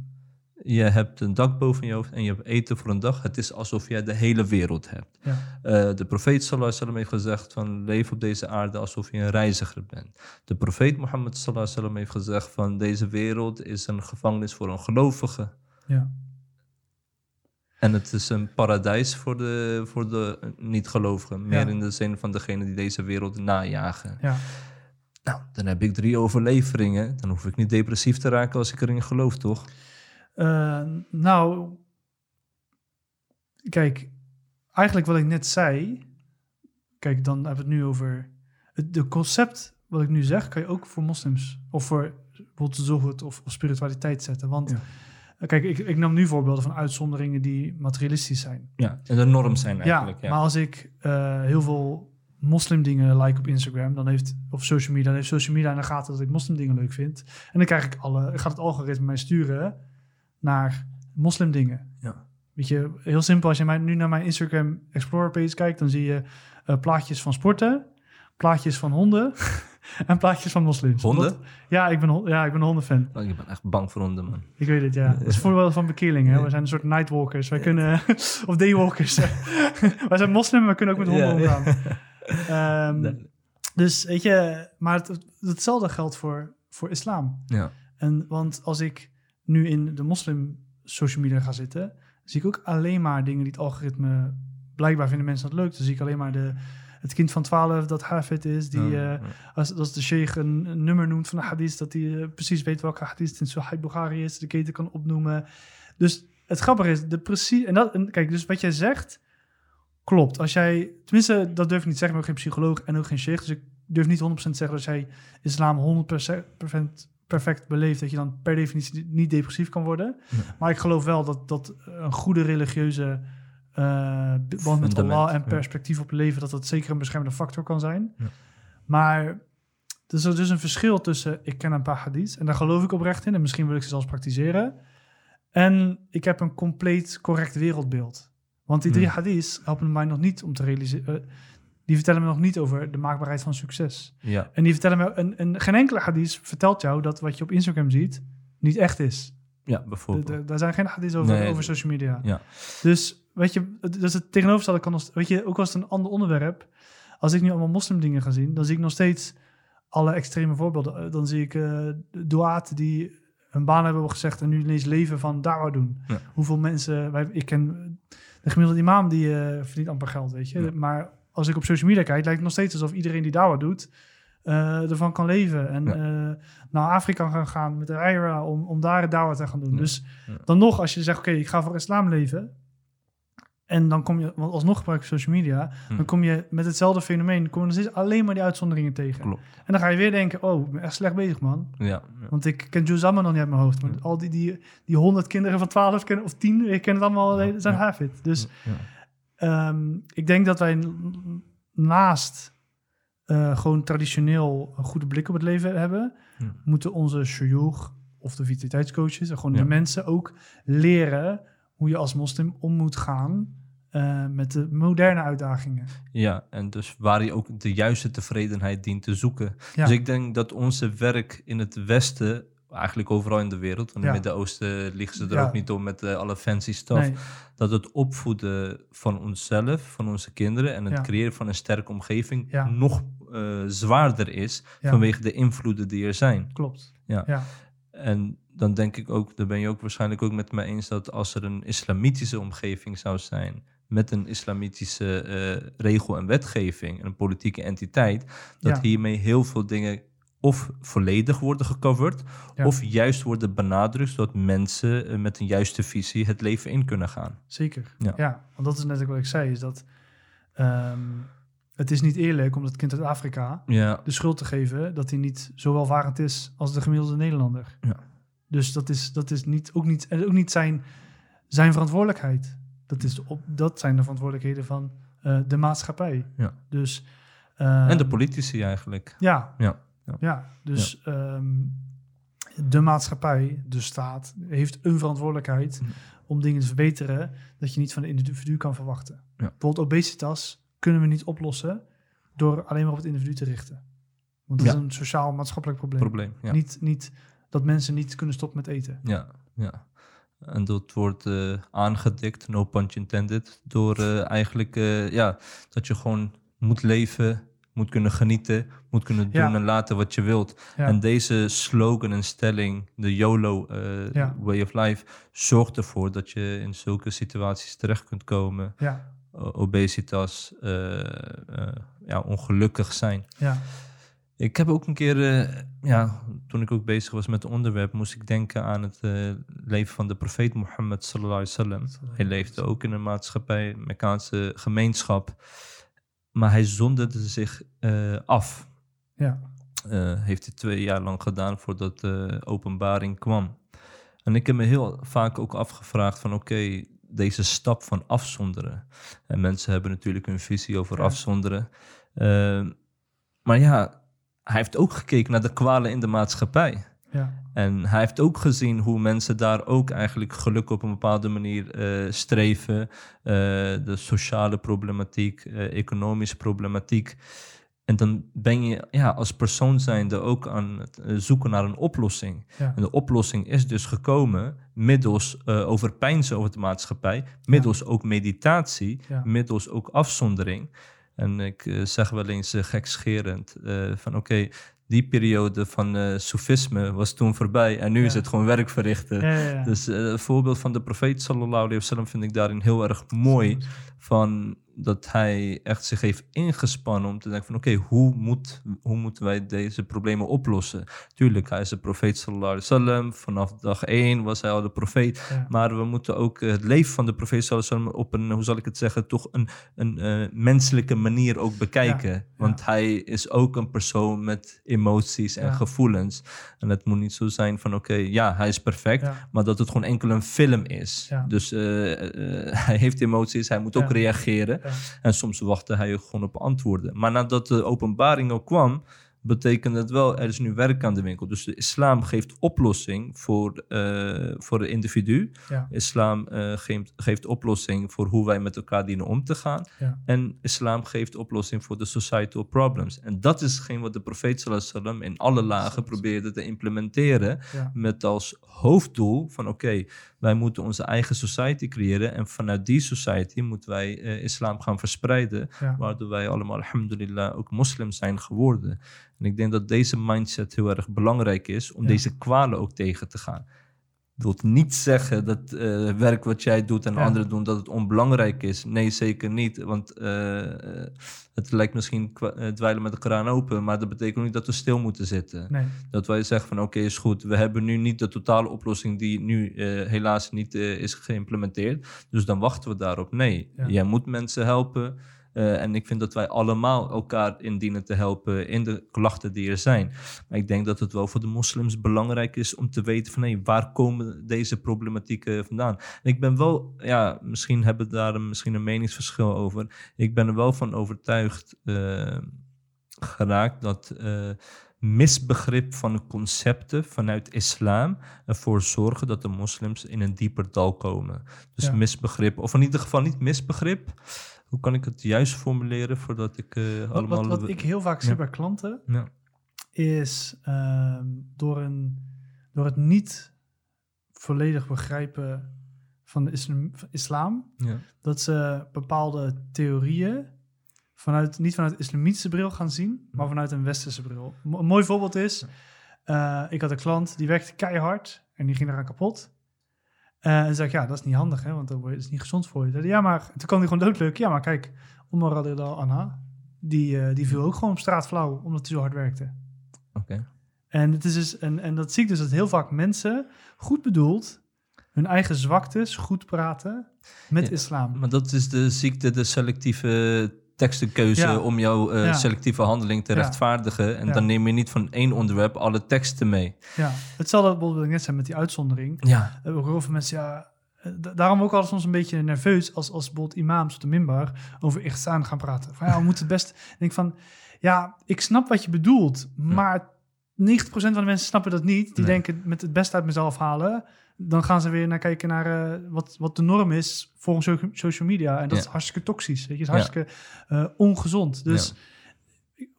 je hebt een dak boven je hoofd en je hebt eten voor een dag. Het is alsof jij de hele wereld hebt. Ja, Eh, de profeet sallallahu alaihi heeft gezegd van leef op deze aarde alsof je een reiziger bent. De profeet Mohammed sallallahu alaihi heeft gezegd van deze wereld is een gevangenis voor een gelovige. ja. En het is een paradijs voor de, voor de niet-gelovigen. Meer Ja. in de zin van degene die deze wereld najagen. ja. Nou, dan heb ik drie overleveringen. Dan hoef ik niet depressief te raken als ik erin geloof, toch? Eh, nou, kijk, eigenlijk wat ik net zei, kijk, dan hebben we het nu over het de concept wat ik nu zeg, kan je ook voor moslims of voor bijvoorbeeld of, of spiritualiteit zetten. Want Ja. eh, kijk, ik, ik nam nu voorbeelden van uitzonderingen die materialistisch zijn. Ja, en de norm zijn eigenlijk. ja, Ja, maar als ik eh, heel veel moslimdingen like op Instagram, dan heeft of social media, dan heeft social media in de gaten dat ik moslimdingen leuk vind. En dan krijg ik alle, gaat het algoritme mij sturen naar moslimdingen. Ja. Weet je, heel simpel, als je mij, nu naar mijn Instagram Explorer page kijkt, dan zie je eh, plaatjes van sporten, plaatjes van honden en plaatjes van moslims. Honden? Ja, ik ben, ja, ik ben een hondenfan. Oh, ik ben echt bang voor honden, man. Ik weet het, ja. Dat is voorbeeld van bekeerling, hè. We zijn een soort nightwalkers. Wij kunnen... of daywalkers. Wij zijn moslim, maar we kunnen ook met honden omgaan. Ehm, Nee. Dus, weet je... Maar het, hetzelfde geldt voor, voor islam. Ja. En, want als ik nu in de moslim social media ga zitten... zie ik ook alleen maar dingen die het algoritme... Blijkbaar vinden mensen dat leuk. Dan zie ik alleen maar de, het kind van 12 dat hafid is... die Ja, eh, als, als de sheikh een, een nummer noemt van een hadith, dat hij eh, precies weet welke hadith het in Sahih Bukhari is, de keten kan opnoemen. Dus het grappige is, de precies, en dat, en kijk, dus wat jij zegt, klopt. Als jij, tenminste, dat durf ik niet zeggen, maar ik ben geen psycholoog en ook geen sheikh, dus ik durf niet 100% te zeggen dat jij islam 100% perfect, beleeft, dat je dan per definitie niet depressief kan worden. Maar ik geloof wel dat, dat een goede religieuze eh, band met Allah en perspectief op leven, dat dat zeker een beschermende factor kan zijn. Ja. Maar er is dus een verschil tussen ik ken een paar hadiths en daar geloof ik oprecht in en misschien wil ik ze zelfs praktiseren. En ik heb een compleet correct wereldbeeld. Want die drie Hmm. hadiths helpen mij nog niet om te realiseren. eh, die vertellen me nog niet over de maakbaarheid van succes. ja. En die vertellen me, een, een, geen enkele hadith vertelt jou dat wat je op Instagram ziet niet echt is. ja, bijvoorbeeld. Daar zijn geen hadiths over, Nee, over social media. ja. Dus weet je, dus het tegenovergestelde kan nog, weet je, ook als het een ander onderwerp. Als ik nu allemaal moslimdingen ga zien, dan zie ik nog steeds alle extreme voorbeelden. Eh, Dan zie ik eh duaten die een baan hebben gezegd en nu ineens leven van dawa doen. Ja. Hoeveel mensen, wij, ik ken de gemiddelde imam die eh, verdient amper geld, weet je. Ja. Maar als ik op social media kijk, lijkt het nog steeds alsof iedereen die dawa doet, eh, ervan kan leven. En Ja. eh, naar Afrika gaan gaan met de Ira om, om daar het dawa te gaan doen. Dus dan nog, als je zegt, oké, ik ga voor islam leven. En dan kom je, want alsnog gebruik je social media, Hm. dan kom je met hetzelfde fenomeen, kom je steeds alleen maar die uitzonderingen tegen. Klopt. En dan ga je weer denken, oh, ik ben echt slecht bezig, man. Ja. ja. Want ik ken Juzama nog niet uit mijn hoofd. Maar Ja. al die, die, die honderd kinderen van 12 kennen, of 10, ik ken het allemaal, eh, zijn Ja. Hafid. Dus Ja. Ehm, ik denk dat wij naast eh, gewoon traditioneel een goede blik op het leven hebben, Ja. moeten onze shuyukh of de vitaliteitscoaches, en gewoon Ja. de mensen ook leren hoe je als moslim om moet gaan eh, met de moderne uitdagingen. Ja, en dus waar je ook de juiste tevredenheid dient te zoeken. Ja. Dus ik denk dat onze werk in het Westen, eigenlijk overal in de wereld, want in Ja. het Midden-Oosten liggen ze er Ja. ook niet om met eh, alle fancy stuff, Nee, dat het opvoeden van onszelf, van onze kinderen en het creëren van een sterke omgeving Ja. nog eh, zwaarder is vanwege de invloeden die er zijn. klopt. Ja. ja. En dan denk ik ook, daar ben je ook waarschijnlijk ook met me eens, dat als er een islamitische omgeving zou zijn, met een islamitische eh, regel en wetgeving, en een politieke entiteit, dat Ja. hiermee heel veel dingen of volledig worden gecoverd, Ja. of juist worden benadrukt, zodat mensen eh, met een juiste visie het leven in kunnen gaan. Zeker. Ja. Ja. want dat is net ook wat ik zei, is dat ehm, het is niet eerlijk om dat kind uit Afrika Ja, de schuld te geven dat hij niet zo welvarend is als de gemiddelde Nederlander. Ja. Dus dat is, dat is niet, ook, niet, ook niet zijn, zijn verantwoordelijkheid. Dat, is de op, dat zijn de verantwoordelijkheden van eh, de maatschappij. Ja. Dus, en de ehm, politici eigenlijk. Ja, Ja, ja. ja. dus ehm, de maatschappij, de staat, heeft een verantwoordelijkheid Mm. om dingen te verbeteren dat je niet van de individu kan verwachten. Ja. Bijvoorbeeld obesitas kunnen we niet oplossen door alleen maar op het individu te richten. Want dat is een sociaal-maatschappelijk probleem. Probleem. Ja. Niet, niet dat mensen niet kunnen stoppen met eten. Ja, ja. En dat wordt eh, aangedikt, no punch intended, door eh, eigenlijk eh, ja, dat je gewoon moet leven, moet kunnen genieten, moet kunnen doen Ja. en laten wat je wilt. Ja. En deze slogan en stelling, de YOLO Ja. way of life, zorgt ervoor dat je in zulke situaties terecht kunt komen. obesitas, ja, ongelukkig zijn. ja, Ik heb ook een keer, eh, ja, toen ik ook bezig was met het onderwerp, moest ik denken aan het eh, leven van de profeet Mohammed sallallahu alaihi wasallam. Hij leefde ook in een maatschappij, een Mekkaanse gemeenschap, maar hij zonderde zich eh, af. ja, heeft hij twee jaar lang gedaan voordat de openbaring kwam. En ik heb me heel vaak ook afgevraagd van oké, deze stap van afzonderen. En mensen hebben natuurlijk hun visie over Ja. afzonderen. Maar ja, hij heeft ook gekeken naar de kwalen in de maatschappij. ja, En hij heeft ook gezien hoe mensen daar ook eigenlijk geluk op een bepaalde manier eh, streven. Eh, de sociale problematiek, eh, economische problematiek. En dan ben je ja, als persoon zijnde ook aan het zoeken naar een oplossing. ja. En de oplossing is dus gekomen middels uh, overpeinzen over de maatschappij, middels ook meditatie, Ja. middels ook afzondering. En ik eh, zeg wel eens uh, gekscherend uh, van oké, die periode van uh, soefisme was toen voorbij en nu Ja. is het gewoon werk verrichten. Ja, ja, ja. Dus uh, het voorbeeld van de profeet sallallahu alaihi wasallam vind ik daarin heel erg mooi. Van dat hij echt zich heeft ingespannen om te denken van oké, hoe, moet, hoe moeten wij deze problemen oplossen? Tuurlijk, hij is de profeet sallallahu alaihi wasallam. Vanaf dag één was hij al de profeet. Ja. Maar we moeten ook eh, het leven van de profeet sallallahu alaihi wasallam op een, hoe zal ik het zeggen, toch een, een uh, menselijke manier ook bekijken. Ja, Want ja. hij is ook een persoon met emoties en gevoelens. En het moet niet zo zijn van oké, ja, hij is perfect. Maar dat het gewoon enkel een film is. Dus eh, eh, hij heeft emoties, hij moet ook reageren. Ja. En soms wachtte hij er gewoon op antwoorden. Maar nadat de openbaring ook kwam, betekent het wel, er is nu werk aan de winkel. Dus de islam geeft oplossing voor, eh, voor het individu. Ja. Islam eh, geeft, geeft oplossing voor hoe wij met elkaar dienen om te gaan. Ja. En islam geeft oplossing voor de societal problems. En dat is hetgeen wat de profeet wasallam in alle lagen probeerde te implementeren. Ja. Met als hoofddoel van oké, wij moeten onze eigen society creëren. En vanuit die society moeten wij eh, islam gaan verspreiden. Ja. Waardoor wij allemaal, alhamdulillah, ook moslims zijn geworden. En ik denk dat deze mindset heel erg belangrijk is om Ja. deze kwalen ook tegen te gaan. Wil niet zeggen dat eh, werk wat jij doet en Ja. anderen doen, dat het onbelangrijk is. Nee, zeker niet. Want eh, eh, het lijkt misschien dweilen met de kraan open, maar dat betekent niet dat we stil moeten zitten. Nee. Dat wij zeggen van oké, is goed. We hebben nu niet de totale oplossing die nu helaas niet is geïmplementeerd. Dus dan wachten we daarop. Nee, Ja. jij moet mensen helpen. Eh, en ik vind dat wij allemaal elkaar indienen te helpen in de klachten die er zijn. Maar ik denk dat het wel voor de moslims belangrijk is om te weten van hé, waar komen deze problematieken vandaan? En ik ben wel, ja, misschien hebben we daar een, misschien een meningsverschil over. Ik ben er wel van overtuigd eh, geraakt dat eh, misbegrip van concepten vanuit islam ervoor zorgen dat de moslims in een dieper dal komen. Dus Ja. misbegrip, of in ieder geval niet misbegrip. Hoe kan ik het juist formuleren voordat ik eh, allemaal... wat, wat ik heel vaak zie Ja. bij klanten, Ja, is ehm, door, een, door het niet volledig begrijpen van de islam, van islam, ja, dat ze bepaalde theorieën vanuit, niet vanuit de islamitische bril gaan zien, maar vanuit een westerse bril. Een mooi voorbeeld is, eh, ik had een klant die werkte keihard en die ging eraan kapot. Eh, en zei ik, ja, dat is niet handig, hè, want dat is niet gezond voor je. Zei ja, maar toen kwam hij gewoon doodleuk. Ja, maar kijk, Omar radiyallahu anha, die, eh, die viel ook gewoon op straat flauw, omdat hij zo hard werkte. oké. En, het is dus, en, en dat zie ik dus dat heel vaak mensen, goed bedoeld, hun eigen zwaktes goed praten met Ja, islam. Maar dat is de ziekte, de selectieve tekstenkeuze Ja. om jouw eh, Ja. selectieve handeling te Ja. rechtvaardigen. En dan neem je niet van één onderwerp alle teksten mee. Ja, hetzelfde bijvoorbeeld ik net zei met die uitzondering. Ja, We horen van mensen, ja, eh, da- daarom ook altijd soms een beetje nerveus als, als bijvoorbeeld imams op de minbar over ihsan gaan praten. Van ja, we moeten het best... Ik denk van, ja, ik snap wat je bedoelt, maar 90% van de mensen snappen dat niet. Die Nee. denken met het beste uit mezelf halen. Dan gaan ze weer naar kijken naar eh, wat, wat de norm is volgens so- social media. En dat Ja. is hartstikke toxisch. Weet je, is hartstikke eh, ongezond. Dus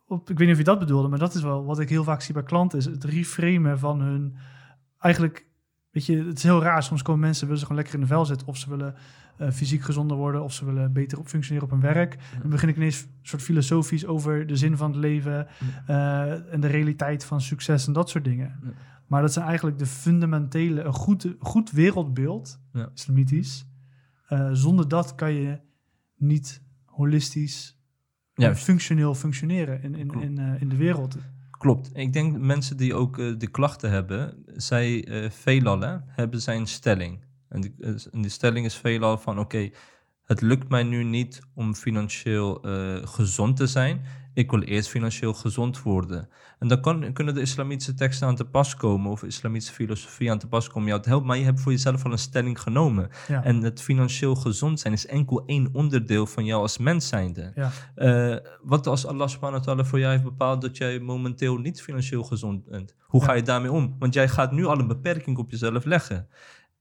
op, ik weet niet of je dat bedoelde, maar dat is wel wat ik heel vaak zie bij klanten. Is het reframen van hun... Eigenlijk, weet je, het is heel raar. Soms komen mensen, willen ze gewoon lekker in de vel zitten. Of ze willen eh, fysiek gezonder worden. Of ze willen beter op functioneren op hun werk. Dan begin ik ineens een soort filosofisch over de zin van het leven. eh, en de realiteit van succes en dat soort dingen. Maar dat zijn eigenlijk de fundamentele, een goed, goed wereldbeeld, Ja. islamitisch. Eh, zonder dat kan je niet holistisch, Juist. functioneel functioneren in, in, in, in de wereld. Klopt. Ik denk mensen die ook eh, de klachten hebben, zij eh, veelal hebben zijn stelling. Eh, en die stelling is veelal van oké, het lukt mij nu niet om financieel eh, gezond te zijn. Ik wil eerst financieel gezond worden. En dan kan, kunnen de islamitische teksten aan te pas komen of islamitische filosofie aan te pas komen. jou te helpen, maar je hebt voor jezelf al een stelling genomen. Ja. En het financieel gezond zijn is enkel één onderdeel van jou als mens zijnde. ja. Eh, wat als Allah subhanahu wa ta'ala voor jou heeft bepaald dat jij momenteel niet financieel gezond bent? Hoe ga je daarmee om? Want jij gaat nu al een beperking op jezelf leggen.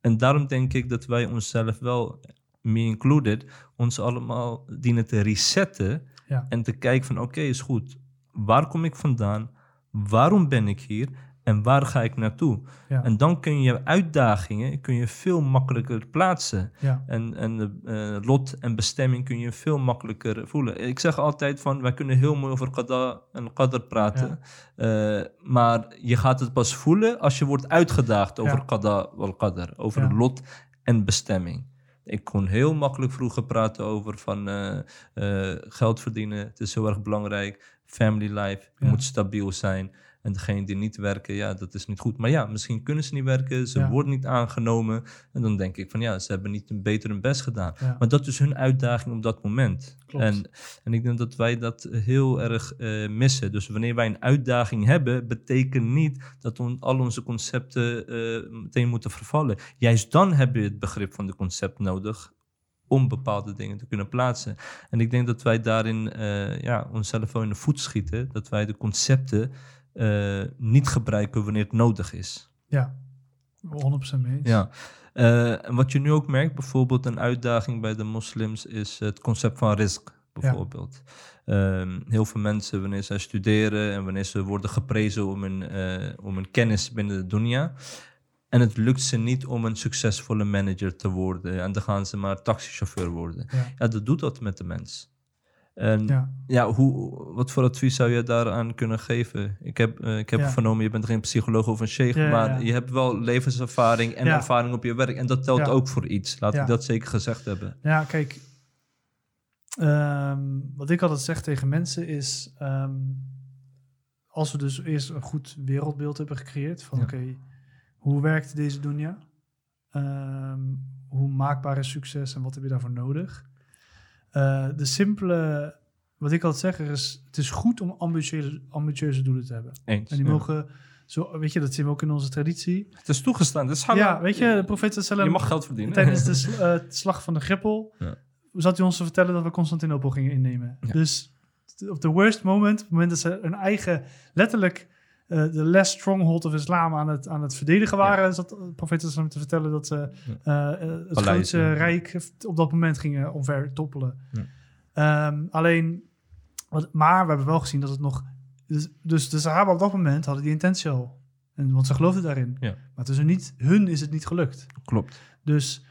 En daarom denk ik dat wij onszelf wel, me included, ons allemaal dienen te resetten Ja. en te kijken van oké, is goed. Waar kom ik vandaan? Waarom ben ik hier? En waar ga ik naartoe? Ja. En dan kun je uitdagingen kun je veel makkelijker plaatsen. ja. En, en de eh, lot en bestemming kun je veel makkelijker voelen. Ik zeg altijd van, wij kunnen heel mooi over qada en qadr praten. Eh, maar je gaat het pas voelen als je wordt uitgedaagd over qada wal qadr. Over lot en bestemming. Ik kon heel makkelijk vroeger praten over van eh, eh, geld verdienen. Het is heel erg belangrijk. Family life. Je Ja. moet stabiel zijn. En degene die niet werken, ja, dat is niet goed. Maar ja, misschien kunnen ze niet werken. Ze Ja. worden niet aangenomen. En dan denk ik van ja, ze hebben niet een beter hun best gedaan. Ja. Maar dat is hun uitdaging op dat moment. Klopt. En, en ik denk dat wij dat heel erg eh, missen. Dus wanneer wij een uitdaging hebben, betekent niet dat on- al onze concepten eh, meteen moeten vervallen. Juist dan heb je het begrip van de concept nodig om bepaalde dingen te kunnen plaatsen. En ik denk dat wij daarin eh, ja, onszelf wel in de voet schieten. Dat wij de concepten eh, niet gebruiken wanneer het nodig is. ja. 100% mee eens. Ja. Eh, en wat je nu ook merkt, bijvoorbeeld een uitdaging bij de moslims, is het concept van risk, bijvoorbeeld. Ehm, heel veel mensen, wanneer zij studeren en wanneer ze worden geprezen om hun, eh, om hun kennis binnen de dunya, en het lukt ze niet om een succesvolle manager te worden, en dan gaan ze maar taxichauffeur worden. Ja. Ja, dat doet dat met de mens. En Ja. ja, hoe, wat voor advies zou je daaraan kunnen geven? Ik heb, eh, ik heb Ja. vernomen, je bent geen psycholoog of een sheikh, Ja, maar je hebt wel levenservaring en ervaring op je werk. En dat telt ook voor iets. Laat ik dat zeker gezegd hebben. Ja, kijk. ehm, wat ik altijd zeg tegen mensen is... ehm, als we dus eerst een goed wereldbeeld hebben gecreëerd... van oké, hoe werkt deze dunia? Ehm, hoe maakbaar is succes en wat heb je daarvoor nodig? Eh, de simpele... Wat ik altijd zeg is... Het is goed om ambitieuze, ambitieuze doelen te hebben. Eens. En die Ja. mogen... Zo, weet je, dat zien we ook in onze traditie. Het is toegestaan. Het is halal. Ja, weet je, de profeet sallam Je mag geld verdienen. Tijdens de sl- eh, slag van de Greppel Ja. zat hij ons te vertellen dat we Constantinopel gingen innemen. Ja. Dus op de worst moment, op het moment dat ze hun eigen, letterlijk de last stronghold of islam aan het, aan het verdedigen waren, zat de profeet sallam te vertellen dat ze eh, eh, het grootste rijk op dat moment gingen omver toppelen. Ja. Ehm, alleen, wat, maar we hebben wel gezien dat het nog... Dus, dus de Sahaba op dat moment hadden die intentie al. En, want ze geloofden daarin. Ja. Maar tussen niet, hun is het niet gelukt. Klopt. Dus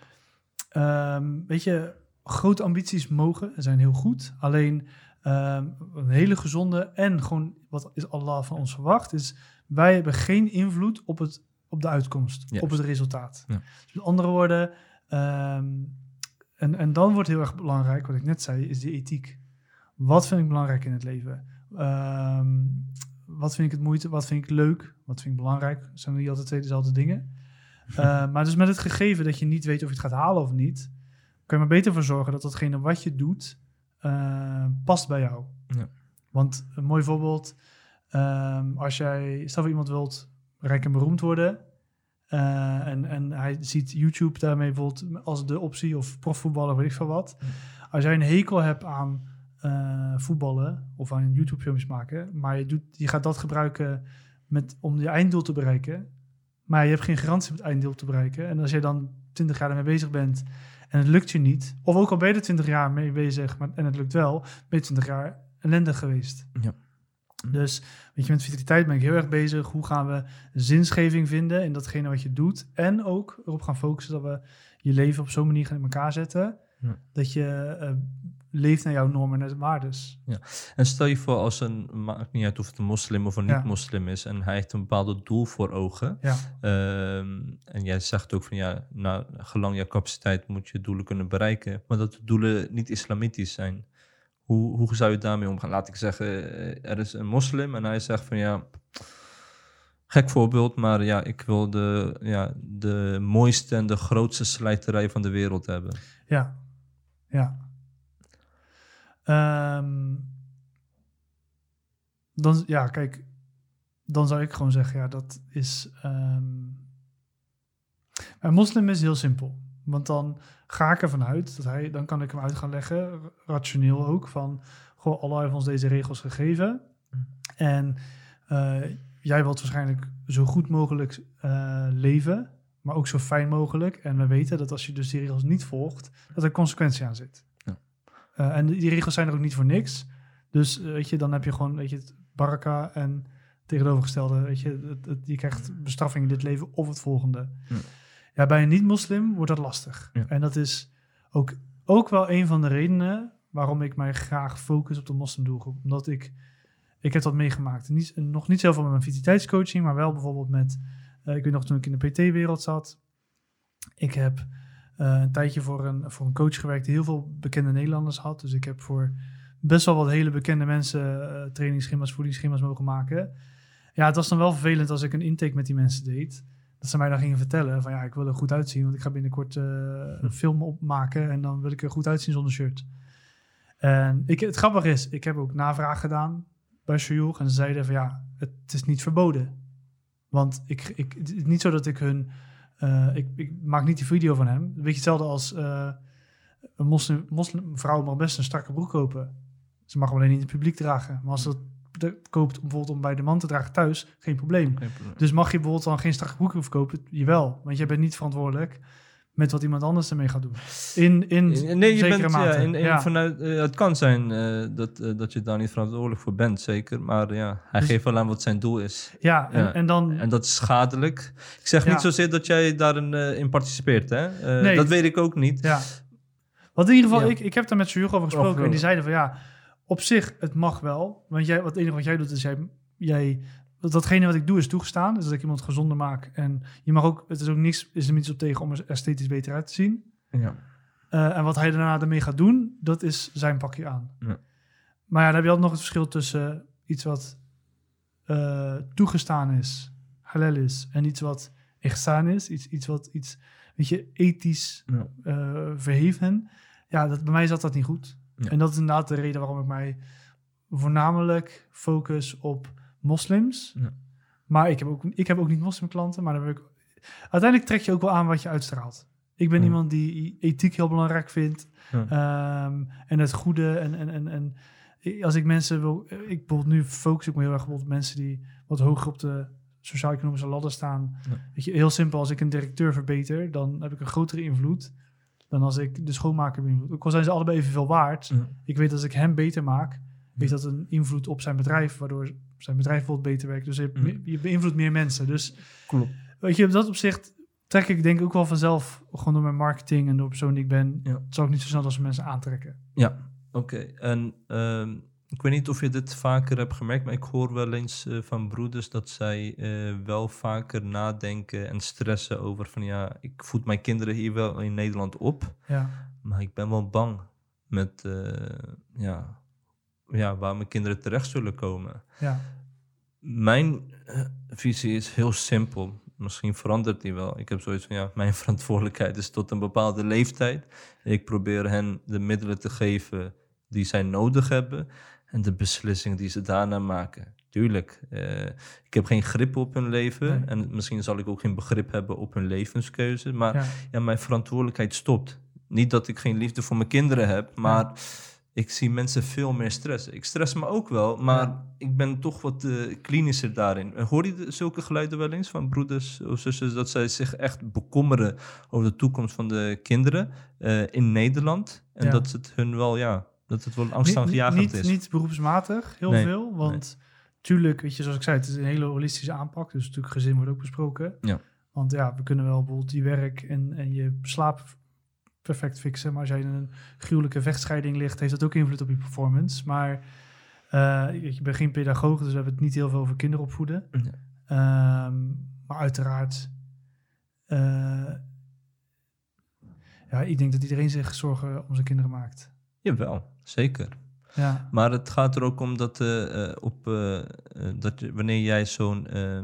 ehm, weet je, grote ambities mogen en zijn heel goed. Alleen ehm, een hele gezonde en gewoon wat is Allah van ons verwacht, is wij hebben geen invloed op, het, op de uitkomst, op het resultaat. Ja. Dus met andere woorden, ehm, en, en dan wordt heel erg belangrijk, wat ik net zei, is die ethiek. Wat vind ik belangrijk in het leven? Ehm, wat vind ik het moeite? Wat vind ik leuk? Wat vind ik belangrijk? Dat zijn niet altijd twee dezelfde dingen. Uh, maar dus met het gegeven dat je niet weet of je het gaat halen of niet, kan je maar beter voor zorgen dat datgene wat je doet uh, past bij jou. Ja. Want een mooi voorbeeld, um, als jij, stel voor iemand wilt rijk en beroemd worden, Eh, en, en hij ziet YouTube daarmee bijvoorbeeld als de optie of profvoetballen, weet ik veel wat. Als jij een hekel hebt aan eh, voetballen of aan YouTube-filmpjes maken, maar je, doet, je gaat dat gebruiken met, om je einddoel te bereiken, maar je hebt geen garantie om het einddoel te bereiken. En als jij dan 20 jaar ermee bezig bent en het lukt je niet, of ook al ben je er 20 jaar mee bezig maar, en het lukt wel, ben je 20 jaar ellendig geweest. Ja. Dus weet je, met vitaliteit ben ik heel erg bezig. Hoe gaan we zinsgeving vinden in datgene wat je doet? En ook erop gaan focussen dat we je leven op zo'n manier gaan in elkaar zetten. Ja. Dat je eh, leeft naar jouw normen en waardes. En stel je voor als een, maakt niet uit of het een moslim of een Ja. niet-moslim is, en hij heeft een bepaald doel voor ogen. Ja, Ehm, en jij zegt ook van ja, nou, gelang je capaciteit moet je doelen kunnen bereiken, maar dat de doelen niet islamitisch zijn. Hoe, hoe zou je daarmee omgaan? Laat ik zeggen, eh, er is een moslim en hij zegt van ja, gek voorbeeld, maar ja, ik wil de, ja, de mooiste en de grootste slijterij van de wereld hebben. ja, ja. Ehm, dan, ja, kijk, dan zou ik gewoon zeggen, ja, dat is... een moslim is heel simpel. Want dan ga ik ervan uit dat hij, dan kan ik hem uit gaan leggen, rationeel ook, van, goh, Allah heeft ons deze regels gegeven. En eh, jij wilt waarschijnlijk zo goed mogelijk eh, leven, maar ook zo fijn mogelijk. En we weten dat als je dus die regels niet volgt, dat er consequentie aan zit. Eh, en die regels zijn er ook niet voor niks. Dus eh, weet je, dan heb je gewoon weet je, het baraka en tegenovergestelde, weet je, het, het- je krijgt bestraffing in dit leven of het volgende. Ja. Ja, bij een niet-moslim wordt dat lastig. Ja. En dat is ook, ook wel een van de redenen waarom ik mij graag focus op de moslimdoelgroep. Omdat ik, ik heb dat meegemaakt. Niet, nog niet zoveel met mijn vitaliteitscoaching, maar wel bijvoorbeeld met, eh, ik weet nog toen ik in de PT-wereld zat. Ik heb een tijdje voor een, voor een coach gewerkt die heel veel bekende Nederlanders had. Dus ik heb voor best wel wat hele bekende mensen uh, trainingsschema's, voedingsschema's mogen maken. Ja, het was dan wel vervelend als ik een intake met die mensen deed. Dat ze mij dan gingen vertellen van ja, ik wil er goed uitzien, want ik ga binnenkort uh, een film opmaken en dan wil ik er goed uitzien zonder shirt. En ik, het grappige is, ik heb ook navraag gedaan bij Shuyuk en ze zeiden van ja, het is niet verboden. Want ik, ik, het is niet zo dat ik hun, uh, ik, ik, maak niet die video van hem. Een beetje hetzelfde als uh, een moslim, moslimvrouw mag best een strakke broek kopen. Ze mag hem alleen niet in het publiek dragen. Maar als ze dat koopt bijvoorbeeld om bij de man te dragen thuis, geen probleem. Geen probleem. Dus mag je bijvoorbeeld dan geen strakke broek verkopen? Jawel, want jij bent niet verantwoordelijk met wat iemand anders ermee gaat doen. In, in nee, je zekere bent, mate. Ja, in, in, Ja. Vanuit, uh, het kan zijn uh, dat, uh, dat je daar niet verantwoordelijk voor bent, zeker. Maar ja, hij Dus- geeft wel aan wat zijn doel is. Ja, en, Ja. en dan... En dat is schadelijk. Ik zeg Ja. niet zozeer dat jij daarin uh, in participeert, hè? Uh, Nee. Dat weet ik ook niet. Ja. Want in ieder geval, Ja. ik, ik heb daar met Sjoerd over gesproken. Over- en die zeiden van ja, op zich, het mag wel. Want jij, wat het enige wat jij doet, is jij, jij dat, datgene wat ik doe is toegestaan. Dus dat ik iemand gezonder maak. En je mag ook, het is ook niks, is er niets op tegen om er esthetisch beter uit te zien. Ja. Eh, en wat hij daarna ermee gaat doen, dat is zijn pakje aan. Ja. Maar ja, dan heb je altijd nog het verschil tussen iets wat eh, toegestaan is, halal is, en iets wat ihsan is, iets, iets wat iets, weet je, ethisch Ja. eh, verheven. Ja, dat, bij mij zat dat niet goed. Ja. En dat is inderdaad de reden waarom ik mij voornamelijk focus op moslims. Ja. Maar ik heb, ook, ik heb ook niet moslimklanten, maar dan wil ik... Uiteindelijk trek je ook wel aan wat je uitstraalt. Ik ben Ja. iemand die ethiek heel belangrijk vindt. Ja. Ehm, en het goede. En, en, en, en als ik mensen wil... Ik bijvoorbeeld nu focus ik me heel erg op mensen die wat hoger op de sociaal-economische ladder staan. Weet je, heel simpel, als ik een directeur verbeter, dan heb ik een grotere invloed dan als ik de schoonmaker beïnvloed. Ook al zijn ze allebei evenveel waard. Ja. Ik weet dat als ik hem beter maak, Ja. dat een invloed op zijn bedrijf, waardoor zijn bedrijf bijvoorbeeld beter werkt. Dus je, Ja. je beïnvloedt meer mensen. Dus Klopt. weet je, op dat opzicht trek ik denk ik ook wel vanzelf, gewoon door mijn marketing en de persoon die ik ben, Ja. zal ik niet zo snel als mensen aantrekken. Ja, oké. En ehm, ik weet niet of je dit vaker hebt gemerkt, maar ik hoor wel eens eh, van broeders dat zij eh, wel vaker nadenken en stressen over van ja, ik voed mijn kinderen hier wel in Nederland op, Ja, maar ik ben wel bang met eh, ja, ja, waar mijn kinderen terecht zullen komen. ja, Mijn eh, visie is heel simpel. Misschien verandert die wel. Ik heb zoiets van, ja, mijn verantwoordelijkheid is tot een bepaalde leeftijd. Ik probeer hen de middelen te geven die zij nodig hebben. En de beslissingen die ze daarna maken, tuurlijk. eh, ik heb geen grip op hun leven. Nee. En misschien zal ik ook geen begrip hebben op hun levenskeuze. Maar ja. Ja. mijn verantwoordelijkheid stopt. Niet dat ik geen liefde voor mijn kinderen heb, maar ik zie mensen veel meer stressen. Ik stress me ook wel, maar Ja. ik ben toch wat eh, klinischer daarin. En Hoor je de- zulke geluiden wel eens van broeders of zussen dat zij zich echt bekommeren over de toekomst van de kinderen eh, in Nederland? En Ja. dat het hun wel, ja, dat het wel Niet, angstaanjagend niet, is. niet beroepsmatig, heel Nee, veel. Want tuurlijk, weet je, zoals ik zei, het is een hele holistische aanpak. Dus natuurlijk gezin wordt ook besproken. Ja. Want ja, we kunnen wel bijvoorbeeld je werk en, en je slaap perfect fixen. Maar als jij in een gruwelijke vechtscheiding ligt, heeft dat ook invloed op je performance. Maar eh, je bent geen pedagoog, dus we hebben het niet heel veel over kinderen opvoeden. Ehm, maar uiteraard, eh, ja, ik denk dat iedereen zich zorgen om zijn kinderen maakt. Jawel, zeker. Ja, Maar het gaat er ook om dat, eh, op, dat wanneer jij zo'n. eh,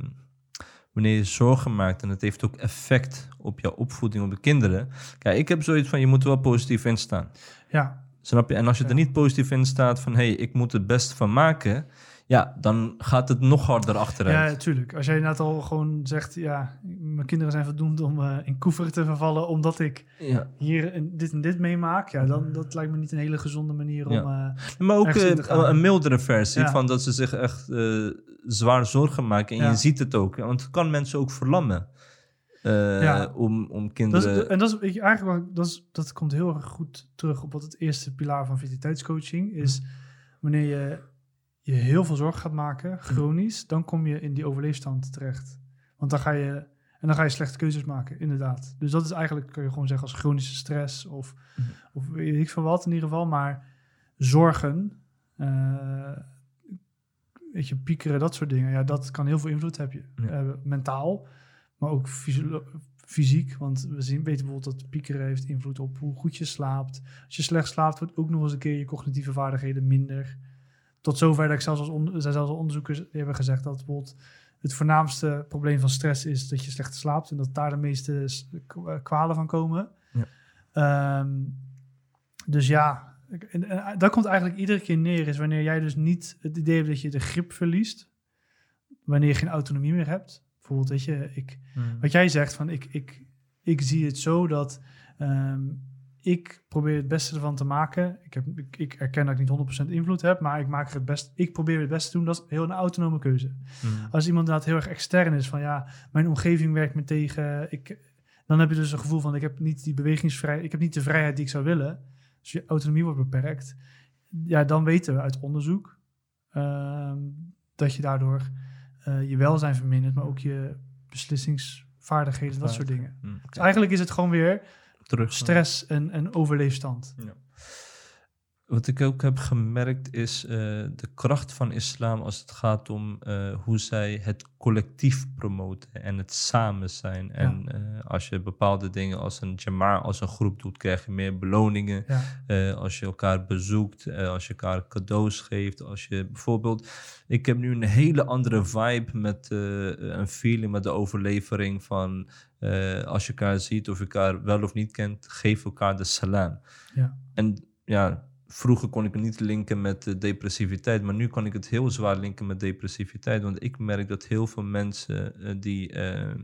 wanneer je zorgen maakt en het heeft ook effect op jouw opvoeding op de kinderen. Kijk, ik heb zoiets van: je moet er wel positief in staan. ja, Snap je? En als je er Ja. niet positief in staat van: hé, hey, ik moet het best van maken. Ja, dan gaat het nog harder Ja, achteruit. natuurlijk. Als jij net al gewoon zegt, ja, mijn kinderen zijn verdoemd om eh, in koever te vervallen omdat ik Ja. hier en dit en dit meemaak, ja, dan dat lijkt me niet een hele gezonde manier om. Ja. eh, Maar ook eh, een mildere versie Ja. van dat ze zich echt zwaar zorgen maken. En Ja. je ziet het ook. Want het kan mensen ook verlammen. Eh, Ja. om, om dat kinderen... is, en dat is eigenlijk dat, is, dat komt heel erg goed terug op wat het eerste pilaar van vitaliteitscoaching is. Wanneer je je heel veel zorg gaat maken, chronisch, dan kom je in die overleefstand terecht. Want dan ga je en dan ga je slechte keuzes maken, inderdaad. Dus dat is eigenlijk, kun je gewoon zeggen, als chronische stress of, Mhm. of weet ik van wat in ieder geval. Maar zorgen, eh, weet je, piekeren, dat soort dingen, ja, dat kan heel veel invloed. Ja. hebben mentaal, maar ook fysiek. Want we zien, weten bijvoorbeeld dat piekeren heeft invloed op hoe goed je slaapt. Als je slecht slaapt, wordt ook nog eens een keer je cognitieve vaardigheden minder. Tot zover dat ik zelfs als on- zelfs al onderzoekers die hebben gezegd dat bijvoorbeeld het voornaamste probleem van stress is dat je slecht slaapt en dat daar de meeste eh, kwalen van komen. Ja. Ehm, dus ja, ik- en, en daar komt eigenlijk iedere keer neer is wanneer jij dus niet het idee hebt dat je de grip verliest, wanneer je geen autonomie meer hebt. Bijvoorbeeld, weet je, ik, Hmm. wat jij zegt van ik, ik, ik zie het zo dat ehm, ik probeer het beste ervan te maken. Ik, heb, ik, ik erken dat ik niet 100% invloed heb, maar ik maak er het best. Ik probeer het beste te doen. Dat is heel een autonome keuze. Hmm. Als iemand inderdaad heel erg extern is van ja, mijn omgeving werkt me tegen. Ik, dan heb je dus een gevoel van ik heb niet die bewegingsvrijheid, ik heb niet de vrijheid die ik zou willen. Dus je autonomie wordt beperkt. Ja, dan weten we uit onderzoek ehm, dat je daardoor eh, je welzijn vermindert, maar ook je beslissingsvaardigheden, dat soort dingen. Hmm. Dus eigenlijk is het gewoon weer Terug. stress en, en overleefstand. Wat ik ook heb gemerkt is eh, de kracht van islam als het gaat om eh, hoe zij het collectief promoten en het samen zijn. En eh, als je bepaalde dingen als een jama'a, als een groep doet, krijg je meer beloningen. Ja, als je elkaar bezoekt, als je elkaar cadeaus geeft. Als je bijvoorbeeld. Ik heb nu een hele andere vibe met een feeling met de overlevering van. als je elkaar ziet of je elkaar wel of niet kent, geef elkaar de salam. Ja. En ja, vroeger kon ik het niet linken met depressiviteit, maar nu kan ik het heel zwaar linken met depressiviteit. Want ik merk dat heel veel mensen eh, die eh,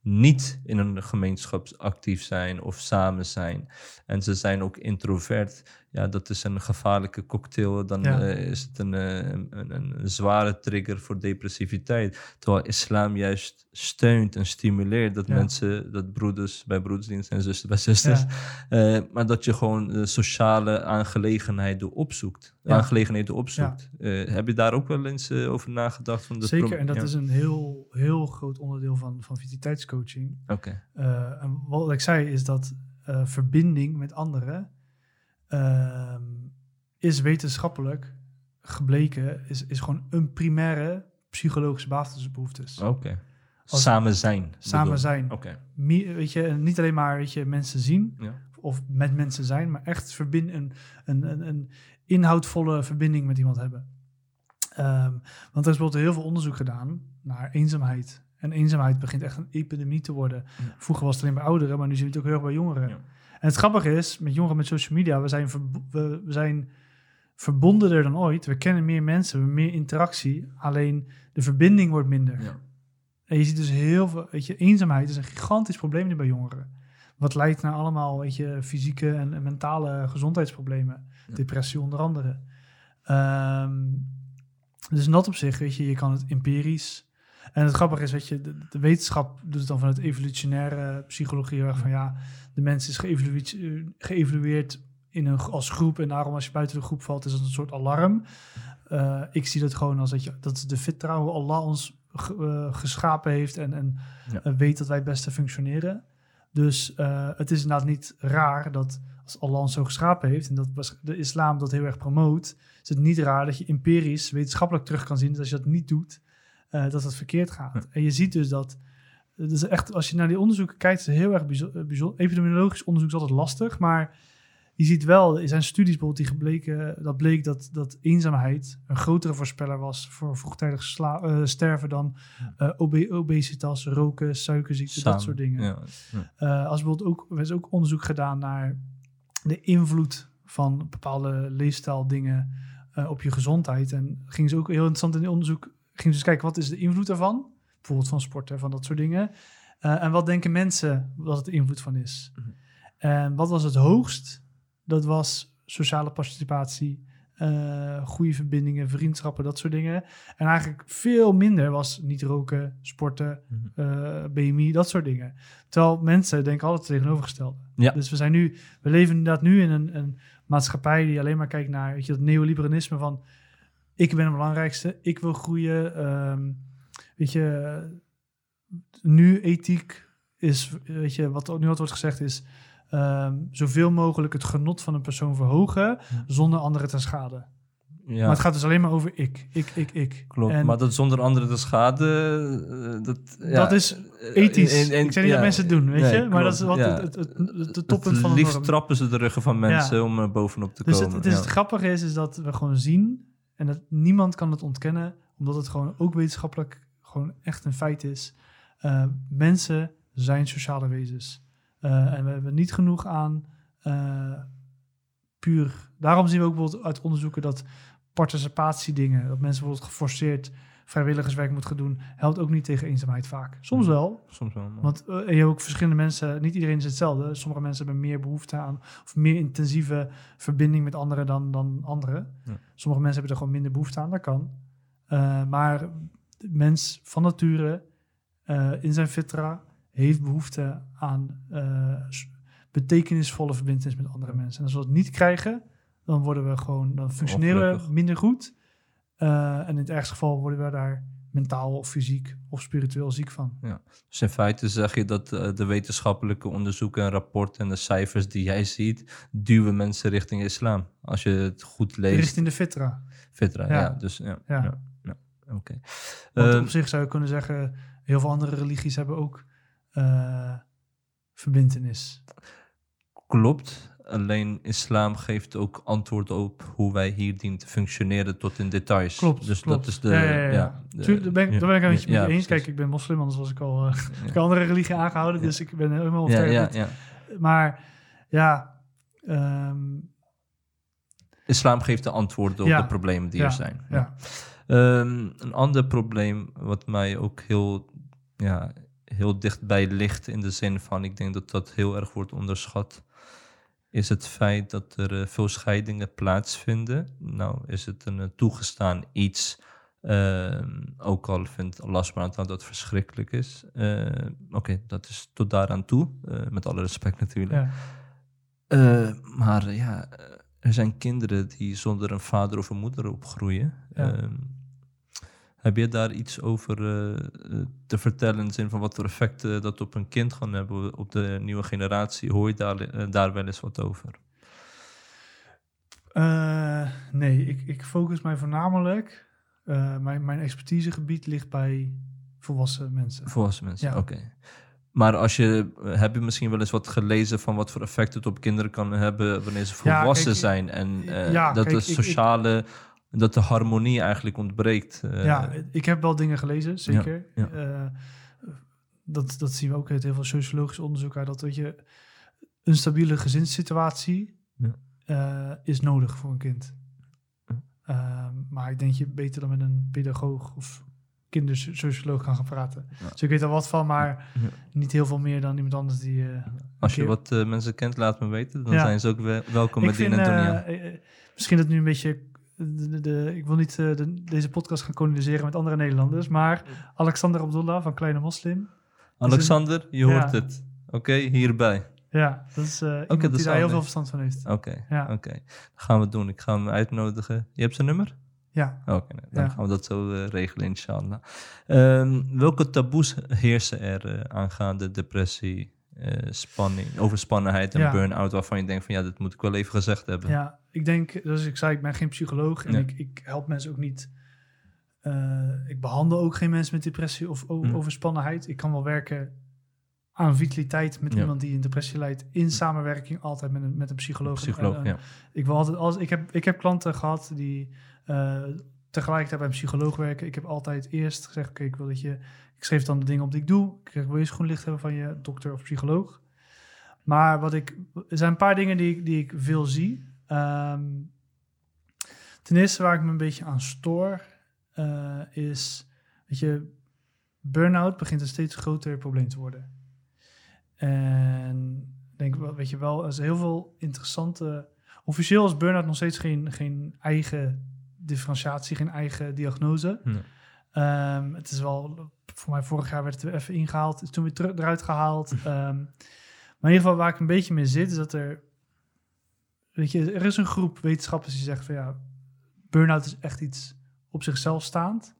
niet in een gemeenschap actief zijn of samen zijn. En ze zijn ook introvert. Ja, dat is een gevaarlijke cocktail. Dan Ja. eh, is het een, eh, een, een, een zware trigger voor depressiviteit. Terwijl islam juist steunt en stimuleert dat Ja. mensen, dat broeders bij broedersdienst en zusters bij zusters, Ja. eh, maar dat je gewoon de sociale aangelegenheden opzoekt. Aangelegenheden opzoekt. Eh, heb je daar ook wel eens over nagedacht? Van de Zeker, en dat is een heel, heel groot onderdeel van, van vitaliteitscoaching. Oké. En wat ik zei is dat verbinding met anderen ehm, is wetenschappelijk gebleken, is, is gewoon een primaire psychologische basisbehoeftes. Oké. Samen zijn. Samen bedoel- zijn. Oké. Weet je, niet alleen maar weet je, mensen zien Ja. of met mensen zijn, maar echt een, een, een, een inhoudvolle verbinding met iemand hebben. Ehm, want er is bijvoorbeeld heel veel onderzoek gedaan naar eenzaamheid. En eenzaamheid begint echt een epidemie te worden. Ja. Vroeger was het alleen bij ouderen, maar nu zien we het ook heel erg bij jongeren. Ja. En het grappige is, met jongeren met social media, we zijn, we, we zijn verbondener dan ooit. We kennen meer mensen, we hebben meer interactie. Alleen de verbinding wordt minder. Ja. En je ziet dus heel veel, weet je, eenzaamheid is een gigantisch probleem nu bij jongeren. Wat leidt naar allemaal, weet je, fysieke en, en mentale gezondheidsproblemen. Ja. Depressie onder andere. Ehm, dus in dat opzicht, weet je, je kan het empirisch. En het grappige is, weet je, de, de wetenschap doet het dan vanuit evolutionaire psychologie heel erg van ja, de mens is geëvalueerd, eh, geëvalueerd in een, als groep en daarom als je buiten de groep valt is het een soort alarm. Eh, ik zie dat gewoon als dat, je, dat de hoe Allah ons ge- eh, geschapen heeft en, en Ja. eh, weet dat wij het beste functioneren. Dus eh, het is inderdaad niet raar dat als Allah ons zo geschapen heeft en dat de islam dat heel erg promoot, is het niet raar dat je empirisch, wetenschappelijk terug kan zien dat als je dat niet doet, eh, dat het verkeerd gaat. En je ziet dus dat, is echt, als je naar die onderzoeken kijkt, is het heel erg bijzonder. Epidemiologisch onderzoek is altijd lastig, maar je ziet wel, er zijn studies bijvoorbeeld die gebleken, dat bleek dat, dat eenzaamheid een grotere voorspeller was voor vroegtijdig sla- eh, sterven dan eh, obe- obesitas, roken, suikerziekte, dat soort dingen. Ja. Eh, als bijvoorbeeld ook, er is ook onderzoek gedaan naar de invloed van bepaalde leefstijldingen eh, op je gezondheid. En gingen ze ook heel interessant in het onderzoek, gingen dus kijken wat is de invloed daarvan? Bijvoorbeeld van sporten, van dat soort dingen. Eh, en wat denken mensen dat het de invloed van is? Mhm. En wat was het hoogst? Dat was sociale participatie, eh, goede verbindingen, vriendschappen, dat soort dingen. En eigenlijk veel minder was niet roken, sporten, Mhm. eh, BMI, dat soort dingen. Terwijl mensen denken altijd tegenovergestelde. Ja. Dus we zijn nu, we leven inderdaad nu in een, een maatschappij die alleen maar kijkt naar weet je, dat neoliberalisme van ik ben het belangrijkste, ik wil groeien. ehm, weet je, nu ethiek is, weet je, wat nu wat wordt gezegd is, ehm, zoveel mogelijk het genot van een persoon verhogen zonder anderen te schaden. Ja, Maar het gaat dus alleen maar over ik, ik, ik, ik. klopt. En maar dat zonder anderen te schade, eh, dat, ja, dat is eh, ethisch. en- en- ik zeg niet ja, dat mensen het doen, weet nee, je? Maar dat is wat het, het, het, het, Het toppunt van de liefst trappen ze de ruggen van mensen om er bovenop te Dus, komen. het, dus ja. het grappige is, is dat we gewoon zien, en dat niemand kan het ontkennen, omdat het gewoon ook wetenschappelijk gewoon echt een feit is. Eh, mensen zijn sociale wezens. Eh, en we hebben niet genoeg aan eh, puur. Daarom zien we ook bijvoorbeeld uit onderzoeken dat participatiedingen, dat mensen bijvoorbeeld geforceerd vrijwilligerswerk moeten gaan doen, helpt ook niet tegen eenzaamheid vaak. Soms Mhm. wel, Soms wel. maar- want eh, je hebt ook verschillende mensen, niet iedereen is hetzelfde. Sommige mensen hebben meer behoefte aan of meer intensieve verbinding met anderen dan, dan anderen. Ja. Sommige mensen hebben er gewoon minder behoefte aan, dat kan. Eh, maar de mens van nature eh, in zijn fitra heeft behoefte aan betekenisvolle verbindenis met andere mensen. En als we dat niet krijgen, dan worden we gewoon, dan functioneren we minder goed. Eh, en in het ergste geval worden we daar mentaal of fysiek of spiritueel ziek van. Dus in feite zeg je dat eh, de wetenschappelijke onderzoeken en rapporten en de cijfers die jij ziet, duwen mensen richting islam. Als je het goed leest. Richting de fitra. Fitra, ja. Ja. Dus ja. Ja. ja. ja, Oké. Want Ehm, op zich zou je kunnen zeggen, heel veel andere religies hebben ook eh verbintenis. Klopt. Alleen islam geeft ook antwoord op hoe wij hier dienen te functioneren tot in details. Klopt, Dus klopt. dat is de... Ja, ja, ja. de- Tuurlijk, daar ben ik, daar ben ik een beetje je eens. Kijk, ik ben moslim, anders was ik al eh, Ja. ik een andere religie aangehouden. Dus ik ben helemaal Ja, overtuigd. ja, ja. Maar ja, ehm, Islam geeft de antwoorden op de problemen die er zijn. ja. Ehm, een ander probleem wat mij ook heel, ja, heel dichtbij ligt in de zin van, ik denk dat dat heel erg wordt onderschat, is het feit dat er eh, veel scheidingen plaatsvinden. Nou is het een eh, toegestaan iets, ehm, ook al vindt Allah subhanahu ta'ala dat het verschrikkelijk is. Eh, Oké, dat is tot daaraan toe, eh, met alle respect natuurlijk. ja. Eh, maar ja, er zijn kinderen die zonder een vader of een moeder opgroeien. Ja. Heb je daar iets over eh, eh, te vertellen in de zin van wat voor effecten dat op een kind gaan hebben, op de nieuwe generatie? Hoor je daar, eh, daar wel eens wat over? Nee, ik, ik focus mij voornamelijk. eh, mijn, mijn expertisegebied ligt bij volwassen mensen. Volwassen mensen, Ja. oké. Maar als je, heb je misschien wel eens wat gelezen van wat voor effect het op kinderen kan hebben wanneer ze Ja, volwassen kijk, zijn en ja, dat kijk, de ik- ik- dat de harmonie eigenlijk ontbreekt? eh, ja, ik heb wel dingen gelezen, zeker. ja. Eh, dat, dat zien we ook uit heel veel sociologisch onderzoek uit. Dat weet je, een stabiele gezinssituatie Ja. eh, is nodig voor een kind. Ehm, maar ik denk je beter dan met een pedagoog of kindersocioloog kan gaan praten. Ja. Dus ik weet er wat van, maar Ja. niet heel veel meer dan iemand anders die... Als je keer- wat mensen kent, laat me weten. Dan Ja. zijn ze ook wel- welkom ik die vind, en misschien dat nu een beetje... De, de, de- ik wil niet eh, de- deze podcast gaan koloniseren met andere Nederlanders, maar Alexander Abdullah van Kleine Moslim. Alexander, je hoort Ja. het. Oké, hierbij. Ja, dat is eh iemand dat die is daar heel veel verstand van heeft. Oké, Ja. oké. Dat gaan we doen. Ik ga hem uitnodigen. Je hebt zijn nummer? Ja, Oké, nou, dan Ja. gaan we dat zo eh, regelen, inshallah. Ehm, welke taboes heersen er eh, aangaande depressie, eh, spanning, overspannenheid en Ja. burn-out... waarvan je denkt van ja, dat moet ik wel even gezegd hebben. ja, ik denk, zoals ik zei, ik ben geen psycholoog en ik, ik help mensen ook niet. eh, ik behandel ook geen mensen met depressie of Hm. overspannenheid. Ik kan wel werken aan vitaliteit met Ja. iemand die een depressie lijdt, in samenwerking altijd met een, met een psycholoog. Psycholoog, En, ja. Ik wil altijd, als, ik, heb, ik heb klanten gehad die eh, tegelijkertijd bij een psycholoog werken. Ik heb altijd eerst gezegd, oké, ik wil dat je... Ik schreef dan de dingen op die ik doe. Ik zeg, wil je groen licht hebben van je dokter of psycholoog? Maar wat ik... Er zijn een paar dingen die, ik- die ik veel zie. Ehm, ten eerste waar ik me een beetje aan stoor... eh, is, weet je... Burnout begint een steeds groter probleem te worden. En ik denk, wel, weet je wel, er heel veel interessante... Officieel is burn-out nog steeds geen, geen eigen differentiatie, geen eigen diagnose. Nee. Ehm, het is wel, voor mij vorig jaar werd het weer even ingehaald, is toen weer terug, eruit gehaald. Ehm, maar in ieder geval waar ik een beetje mee zit, is dat er, weet je, er is een groep wetenschappers die zeggen van ja, burn-out is echt iets op zichzelf staand.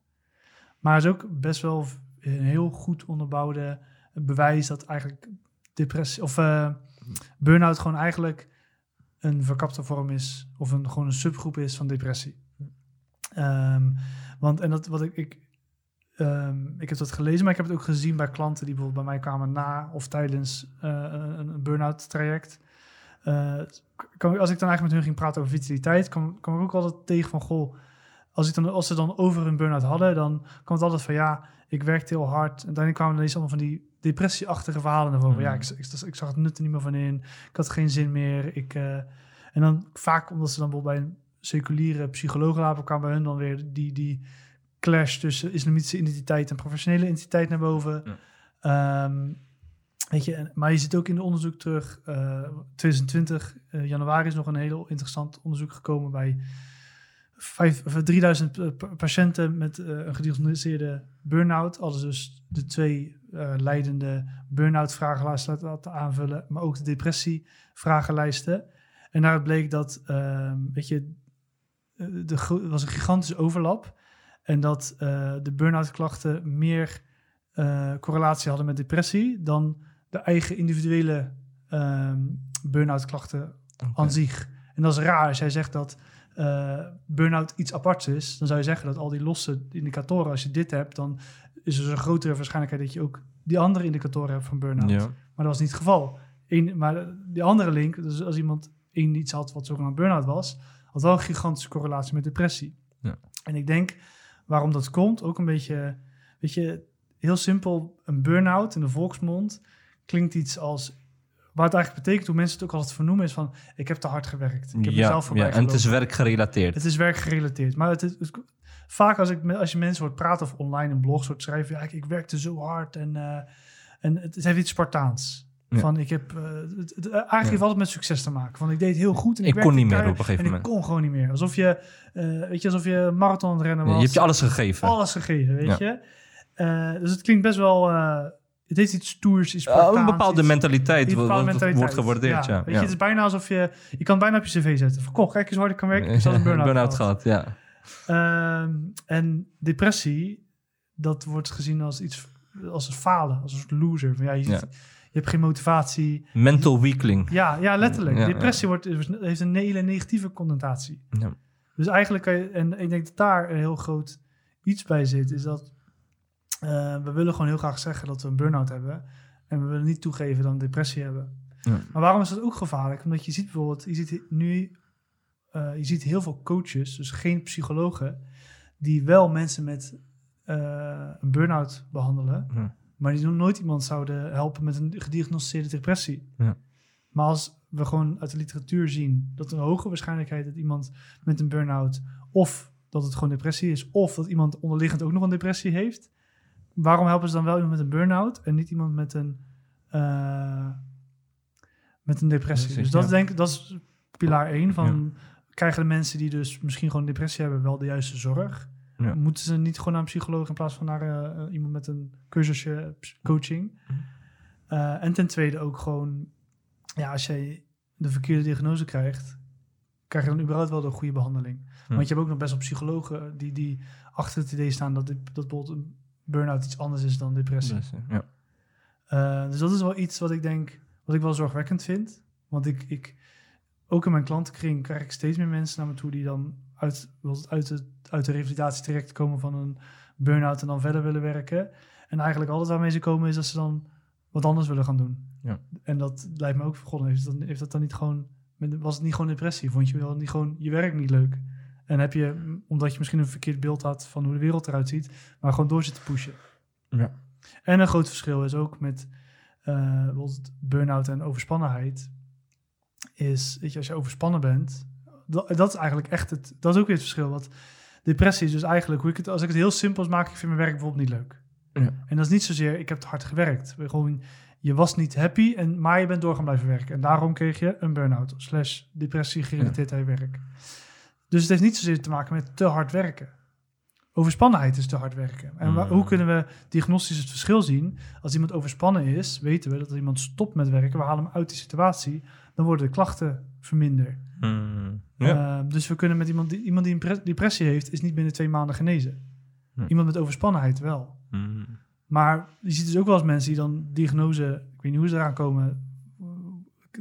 Maar er is ook best wel een heel goed onderbouwde bewijs dat eigenlijk depressie of eh burn-out gewoon eigenlijk een verkapte vorm is of een, gewoon een subgroep is van depressie. Ehm, want en dat wat ik, ik, ehm, ik heb dat gelezen, maar ik heb het ook gezien bij klanten die bijvoorbeeld bij mij kwamen na of tijdens eh, een, een burn-out traject. Eh, kan, als ik dan eigenlijk met hun ging praten over vitaliteit, kwam, kwam ik ook altijd tegen van goh, als, ik dan, als ze dan over een burn-out hadden, dan kwam het altijd van ja, ik werkte heel hard. En dan kwamen er ineens allemaal van die depressieachtige verhalen voren. Mhm. Ja, ik, ik, ik zag het nut er niet meer van in. Ik had geen zin meer. Ik, eh, en dan vaak omdat ze dan bijvoorbeeld bij een seculiere psycholoog lapen, kwam bij hun dan weer die, die clash tussen islamitische identiteit en professionele identiteit naar boven. Ehm, weet je, en- maar je ziet ook in de onderzoek terug, eh 2020, eh, januari is nog een heel interessant onderzoek gekomen bij vijf, of 3000 pa- pa- patiënten met eh, een gediagnosticeerde burn-out. Alles dus de twee eh, leidende burn-out vragenlijsten laten aanvullen, maar ook de depressie vragenlijsten. En daaruit bleek dat, ehm, weet je, eh, er was een gigantische overlap. En dat eh, de burn-out klachten meer eh, correlatie hadden met depressie dan de eigen individuele ehm burn-out klachten aan zich. En dat is raar. Als jij zegt dat eh burn-out iets aparts is, dan zou je zeggen dat al die losse indicatoren, als je dit hebt, dan is er een grotere waarschijnlijkheid dat je ook die andere indicatoren hebt van burn-out. Ja. Maar dat was niet het geval. Eén, maar die andere link, dus als iemand één iets had wat zogenaamd burn-out was, had wel een gigantische correlatie met depressie. Ja. En ik denk waarom dat komt, ook een beetje, weet je, heel simpel, een burn-out in de volksmond klinkt iets als, waar het eigenlijk betekent, hoe mensen het ook altijd vernoemen, is van, ik heb te hard gewerkt. Ik heb ja, mezelf voorbij ja, en het is werkgerelateerd. Het is werkgerelateerd. Maar het is, het- vaak als, ik, als je mensen hoort praten of online in blogs hoort schrijven... Ja, ik, ik werkte zo hard en, eh, en het, het heeft iets Spartaans. Ja. Van ik heb... eh, het, het- eigenlijk heeft altijd met succes te maken. Van ik deed heel goed en ik, Ik kon niet meer op een gegeven en moment. ik kon gewoon niet meer. Alsof je, eh, weet je, alsof je marathon aan het rennen was. je hebt je alles gegeven. alles gegeven, weet je. Eh, dus het klinkt best wel... eh, het heeft iets stoers, iets Spartaans. een bepaalde iets- mentaliteit bepaalde mentaliteit. wordt gewaardeerd. Ja, Weet je, het is bijna alsof je... Je kan het bijna op je cv zetten. Goh, kijk eens hoe hard ik kan werken. Ik heb zelfs een burn-out, Burn-out gehad. gehad, ja. Ehm, en depressie, dat wordt gezien als iets als een falen, als een soort loser. Van, ja, je, Ja. Je hebt geen motivatie. Mental weakling. Ja, ja letterlijk. Ja, depressie Wordt, heeft een hele negatieve connotatie. Ja. Dus eigenlijk kan je, en ik denk dat daar een heel groot iets bij zit, is dat eh, we willen gewoon heel graag zeggen dat we een burn-out hebben. En we willen niet toegeven dat we een depressie hebben. Ja. Maar waarom is dat ook gevaarlijk? Omdat je ziet bijvoorbeeld, je ziet nu, eh, je ziet heel veel coaches, dus geen psychologen, die wel mensen met eh, een burn-out behandelen, Ja. Maar die nog nooit iemand zouden helpen met een gediagnosticeerde depressie. Ja. Maar als we gewoon uit de literatuur zien dat een hoge waarschijnlijkheid dat iemand met een burn-out of dat het gewoon depressie is, of dat iemand onderliggend ook nog een depressie heeft. Waarom helpen ze dan wel iemand met een burn-out en niet iemand met een, uh, met een depressie? Dus dat, ja. denk, ik- dat is pilaar 1 van krijgen de mensen die dus misschien gewoon depressie hebben wel de juiste zorg? Ja. Moeten ze niet gewoon naar een psycholoog in plaats van naar eh, iemand met een cursusje ps- coaching? Mhm. Eh, en ten tweede ook gewoon, ja, als jij de verkeerde diagnose krijgt, krijg je dan überhaupt wel de goede behandeling. Ja. Want je hebt ook nog best wel psychologen die, die achter het idee staan dat, dit, dat bijvoorbeeld een burn-out iets anders is dan depressie. Dus, ja. Eh, dus dat is wel iets wat ik denk, wat ik wel zorgwekkend vind. Want ik, ik ook in mijn klantenkring krijg ik steeds meer mensen naar me toe die dan uit, uit, de, uit de revalidatietraject komen van een burn-out en dan verder willen werken. En eigenlijk altijd waarmee ze komen is dat ze dan wat anders willen gaan doen. Ja. En dat lijkt me ook God, heeft, dat, heeft dat dan niet gewoon, was het niet gewoon depressie? Vond je wel niet gewoon je werk niet leuk? En heb je, omdat je misschien een verkeerd beeld had van hoe de wereld eruit ziet, maar gewoon door zitten pushen. Ja. En een groot verschil is ook met bijvoorbeeld burn-out en overspannenheid. Is, weet je, als je overspannen bent, dat, dat is eigenlijk echt het, dat is ook weer het verschil. Want depressie is dus eigenlijk, hoe ik het, als ik het heel simpel maak, ik vind mijn werk bijvoorbeeld niet leuk. Ja. En dat is niet zozeer, ik heb te hard gewerkt. Gewoon, je was niet happy, en, maar je bent door gaan blijven werken. En daarom kreeg je een burn-out, slash depressie gerelateerd aan je werk. Dus het heeft niet zozeer te maken met te hard werken. Overspannenheid is te hard werken. En wa- Mm. hoe kunnen we diagnostisch het verschil zien? Als iemand overspannen is, weten we dat als iemand stopt met werken, we halen hem uit die situatie, dan worden de klachten verminderd. Mm, ja. Eh, dus we kunnen met iemand die, iemand die een pre- depressie heeft, is niet binnen twee maanden genezen. Hm. Iemand met overspannenheid wel. Mm. Maar je ziet dus ook wel eens mensen die dan diagnose, ik weet niet hoe ze eraan komen,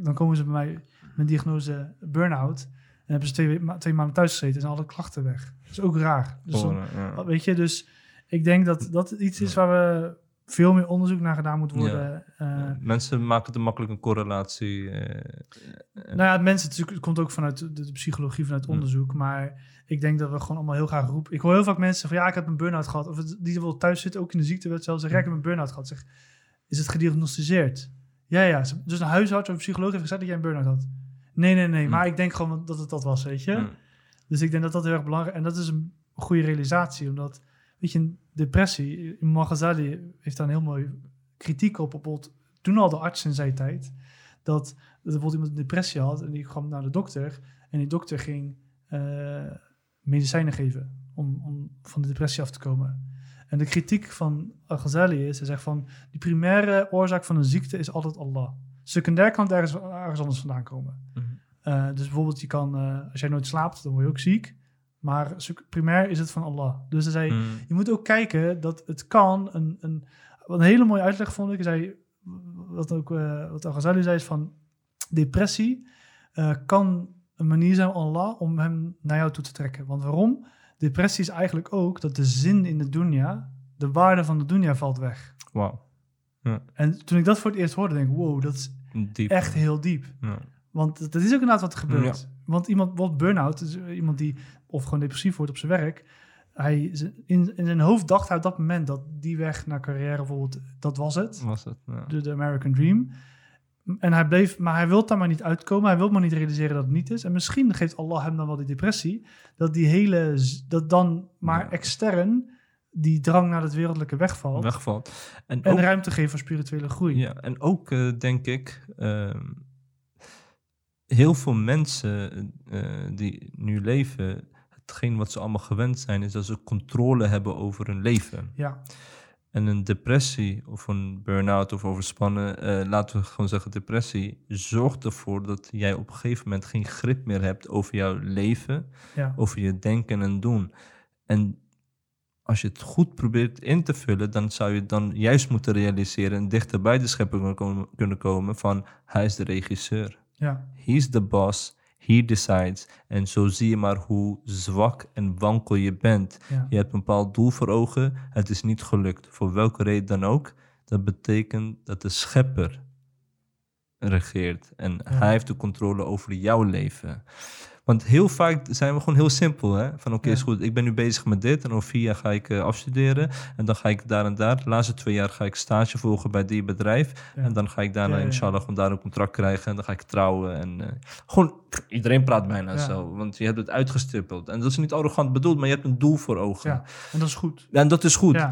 dan komen ze bij mij met diagnose burn-out. En hebben ze twee, ma- twee maanden thuis gezeten en zijn alle klachten weg. Dat is ook raar. Dus dan- ja. weet je, dus ik denk dat dat iets is waar we veel meer onderzoek naar gedaan moet worden. Eh, Mensen maken te makkelijk een correlatie. eh, Nou ja, het mensen, het, is komt ook vanuit de, psychologie, vanuit Hm. onderzoek. Maar ik denk dat we gewoon allemaal heel graag roepen. Ik hoor heel vaak mensen van ja, ik heb een burn-out gehad. Of het- die wel thuis zitten, ook in de ziektewet zelf, zeggen ja, ik heb een burn-out gehad. Zeg, is het gediagnosticeerd? Ja, ja. Dus een huisarts of een psycholoog heeft gezegd dat jij een burn-out had. Nee, nee, nee. Hm. Maar ik denk gewoon dat het dat was, weet je. mm. Dus ik denk dat dat heel erg belangrijk En dat is een goede realisatie. Omdat, weet je, depressie... Imam Ghazali heeft daar een heel mooi kritiek op. Bijvoorbeeld, toen al de arts in zijn tijd... dat, dat bijvoorbeeld iemand een depressie had... en die kwam naar de dokter... en die dokter ging eh, medicijnen geven... Om, om van de depressie af te komen. En de kritiek van Al-Ghazali is... hij zegt van... die primaire oorzaak van een ziekte is altijd Allah. Secundair kan het ergens, ergens anders vandaan komen. Mhm. Eh, dus bijvoorbeeld, je kan, eh, als jij nooit slaapt, dan word je ook ziek. Maar primair is het van Allah. Dus hij zei, Mm. je moet ook kijken dat het kan. Een, een, wat een hele mooie uitleg vond ik. Hij zei, wat ook eh, wat Al-Ghazali zei, is van depressie eh, kan een manier zijn van Allah om hem naar jou toe te trekken. Want waarom? Depressie is eigenlijk ook dat de zin in de dunya, de waarde van de dunya valt weg. Wauw. En toen ik dat voor het eerst hoorde, denk ik, wow, dat is Diep. echt heel diep. Ja. Want dat is ook inderdaad wat er gebeurt. Want iemand, wat burn-out, is iemand die of gewoon depressief wordt op zijn werk. Hij, in, in zijn hoofd dacht hij op dat moment dat die weg naar carrière bijvoorbeeld, dat was het. Was het? Ja. De, de American Dream. En hij bleef, maar hij wil daar maar niet uitkomen. Hij wil maar niet realiseren dat het niet is. En misschien geeft Allah hem dan wel die depressie. Dat die hele, dat dan maar Ja. extern die drang naar het wereldlijke wegvalt. Wegvalt. En, En ook, ruimte geeft voor spirituele groei. ja, en ook eh, denk ik, ehm, heel veel mensen eh, die nu leven, hetgeen wat ze allemaal gewend zijn, is dat ze controle hebben over hun leven. Ja, En een depressie of een burn-out of overspannen, eh, laten we gewoon zeggen depressie, zorgt ervoor dat jij op een gegeven moment geen grip meer hebt over jouw leven, ja. over je denken en doen. En als je het goed probeert in te vullen, dan zou je dan juist moeten realiseren en dichter bij de schepper kunnen komen- kunnen komen van hij is de regisseur. ja. He's the boss, he decides. En zo zie je maar hoe zwak en wankel je bent. ja. Je hebt een bepaald doel voor ogen, het is niet gelukt, voor welke reden dan ook. Dat betekent dat de schepper regeert en hij heeft de controle over jouw leven. Want heel vaak zijn we gewoon heel simpel. Hè? Van oké, Ja. is goed, ik ben nu bezig met dit. En over vier jaar ga ik eh, afstuderen. En dan ga ik daar en daar. De laatste twee jaar ga ik stage volgen bij die bedrijf. Ja. En dan ga ik daarna inshallah gewoon daar een contract krijgen. En dan ga ik trouwen. En eh, gewoon, iedereen praat bijna zo. Want je hebt het uitgestippeld. En dat is niet arrogant bedoeld, maar je hebt een doel voor ogen. Ja, en dat is goed. En dat is goed.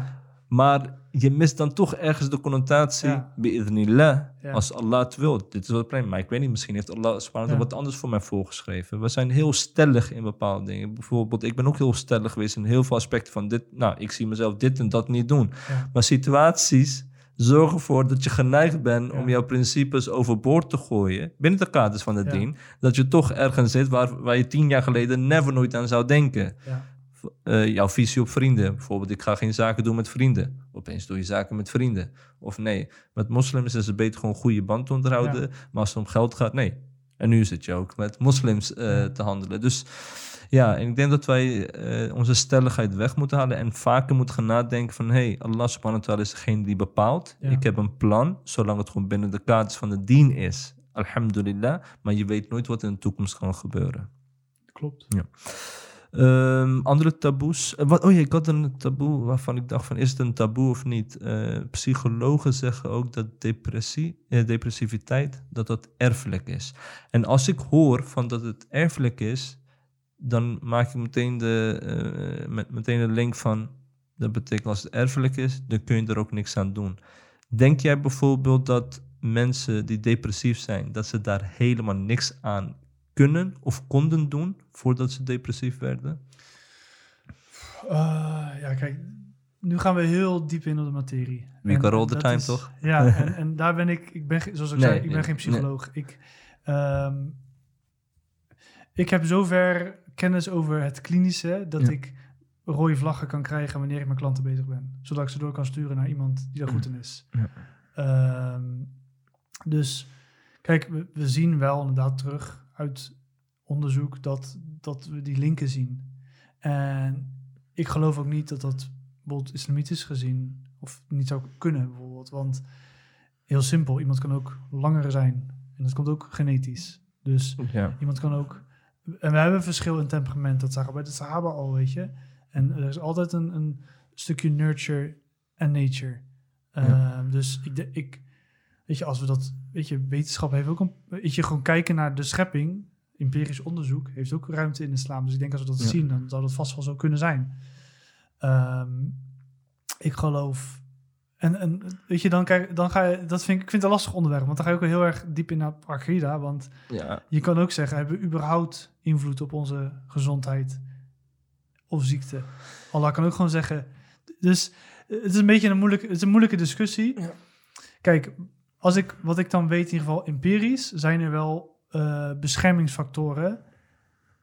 Maar je mist dan toch ergens de connotatie Ja. bi'idhnillah, Ja. als Allah het wil. Dit is wat probleem. Maar ik weet niet, misschien heeft Allah Ja. wat anders voor mij voorgeschreven. We zijn heel stellig in bepaalde dingen. Bijvoorbeeld, ik ben ook heel stellig geweest in heel veel aspecten van dit. Nou, ik zie mezelf dit en dat niet doen. ja, Maar situaties zorgen ervoor dat je geneigd bent om jouw principes overboord te gooien. Binnen de kaders van de dien. Dat je toch ergens zit waar, waar je tien jaar geleden never nooit aan zou denken ja, eh, jouw visie op vrienden. Bijvoorbeeld, ik ga geen zaken doen met vrienden. Opeens doe je zaken met vrienden. Of nee, met moslims is het beter gewoon een goede band te onderhouden. Maar als het om geld gaat, nee. En nu zit je ook met moslims eh, Ja. te handelen. Dus ja, en ik denk dat wij eh, onze stelligheid weg moeten halen. En vaker moeten gaan nadenken van... hé, hey, Allah subhanahu wa ta'ala is degene die bepaalt. Ja. Ik heb een plan, zolang het gewoon binnen de kaders van de dien is. Alhamdulillah. Maar je weet nooit wat in de toekomst kan gebeuren. klopt. Ehm, andere taboes. Eh, wat, oh ja, ik had een taboe waarvan ik dacht van is het een taboe of niet? Eh, psychologen zeggen ook dat depressie, eh, depressiviteit dat dat erfelijk is. En als ik hoor van dat het erfelijk is, dan maak ik meteen de, met, meteen de link van dat betekent als het erfelijk is, dan kun je er ook niks aan doen. Denk jij bijvoorbeeld dat mensen die depressief zijn, dat ze daar helemaal niks aan kunnen of konden doen voordat ze depressief werden? Eh, ja, kijk, nu gaan we heel diep in op de materie. We got all the time, is- toch? Ja, en, en daar ben ik, ik ben, zoals ik Nee, zei, ik ben nee, geen psycholoog. Ik, ehm, ik heb zover kennis over het klinische dat Ja. ik rode vlaggen kan krijgen wanneer ik met klanten bezig ben. Zodat ik ze door kan sturen naar iemand die daar goed in is. Ja. Ehm, dus kijk, we, we zien wel inderdaad terug uit onderzoek dat, dat we die linken zien. En ik geloof ook niet dat dat bijvoorbeeld islamitisch gezien of niet zou kunnen bijvoorbeeld. Want heel simpel, iemand kan ook langer zijn. En dat komt ook genetisch. Dus Ja. Iemand kan ook. En we hebben verschil in temperament. Dat zagen we bij de Sahaba al, weet je. En er is altijd een, een stukje nurture en nature. Ja. Ehm, dus ik, ik, weet je, als we dat, weet je, wetenschap heeft ook een, weet je, gewoon kijken naar de schepping, empirisch onderzoek, heeft ook ruimte in de islam. Dus ik denk als we dat Ja. zien, dan zou dat vast wel zo kunnen zijn. Ehm, ik geloof. En, en weet je, dan, kijk, dan ga je, dat vind ik, ik vind het een lastig onderwerp, want dan ga je ook wel heel erg diep in naar Akida, want Ja. je kan ook zeggen, hebben we überhaupt invloed op onze gezondheid of ziekte? Allah kan ook gewoon zeggen. Dus het is een beetje een moeilijke, het is een moeilijke discussie. Ja. Kijk, als ik, wat ik dan weet, in ieder geval empirisch, zijn er wel eh, beschermingsfactoren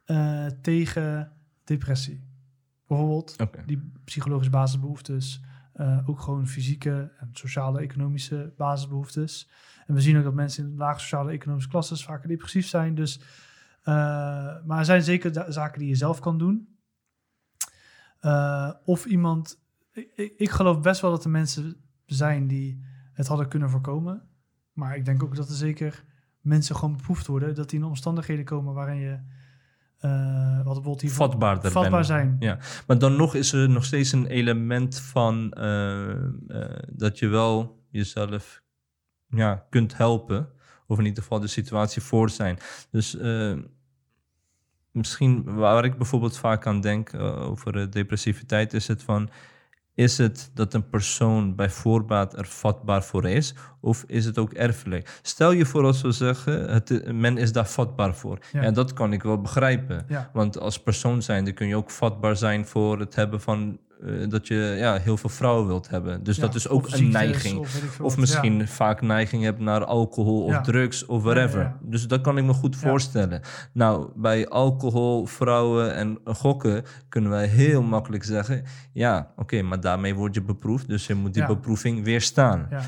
eh, tegen depressie. Bijvoorbeeld die psychologische basisbehoeftes, eh, ook gewoon fysieke en sociale, economische basisbehoeftes. En we zien ook dat mensen in lage sociale economische klasses vaker depressief zijn. Dus, maar er zijn zeker zaken die je zelf kan doen. Of iemand, ik, ik, ik geloof best wel dat er mensen zijn die het hadden kunnen voorkomen. Maar ik denk ook dat er zeker mensen gewoon beproefd worden, dat die in omstandigheden komen waarin je, eh wat bijvoorbeeld Vatbaarder vatbaar ben. zijn. Ja. Maar dan nog is er nog steeds een element van eh, eh, dat je wel jezelf ja, kunt helpen. Of in ieder geval de situatie voor zijn. Dus misschien waar ik bijvoorbeeld vaak aan denk over depressiviteit, is het van. Is het dat een persoon bij voorbaat er vatbaar voor is? Of is het ook erfelijk? Stel je voor als we zeggen, het, men is daar vatbaar voor. Ja. Ja. dat kan ik wel begrijpen. Ja. Want als persoon zijnde kun je ook vatbaar zijn voor het hebben van eh, dat je ja, heel veel vrouwen wilt hebben. Dus Ja, dat is ook een ziektes, neiging. Of, misschien Ja. vaak neiging hebt naar alcohol of Ja. drugs of whatever. Dus dat kan ik me goed voorstellen. Nou, bij alcohol, vrouwen en gokken kunnen wij heel makkelijk zeggen... ja, oké, maar daarmee word je beproefd. Dus je moet die beproeving weerstaan. Ja.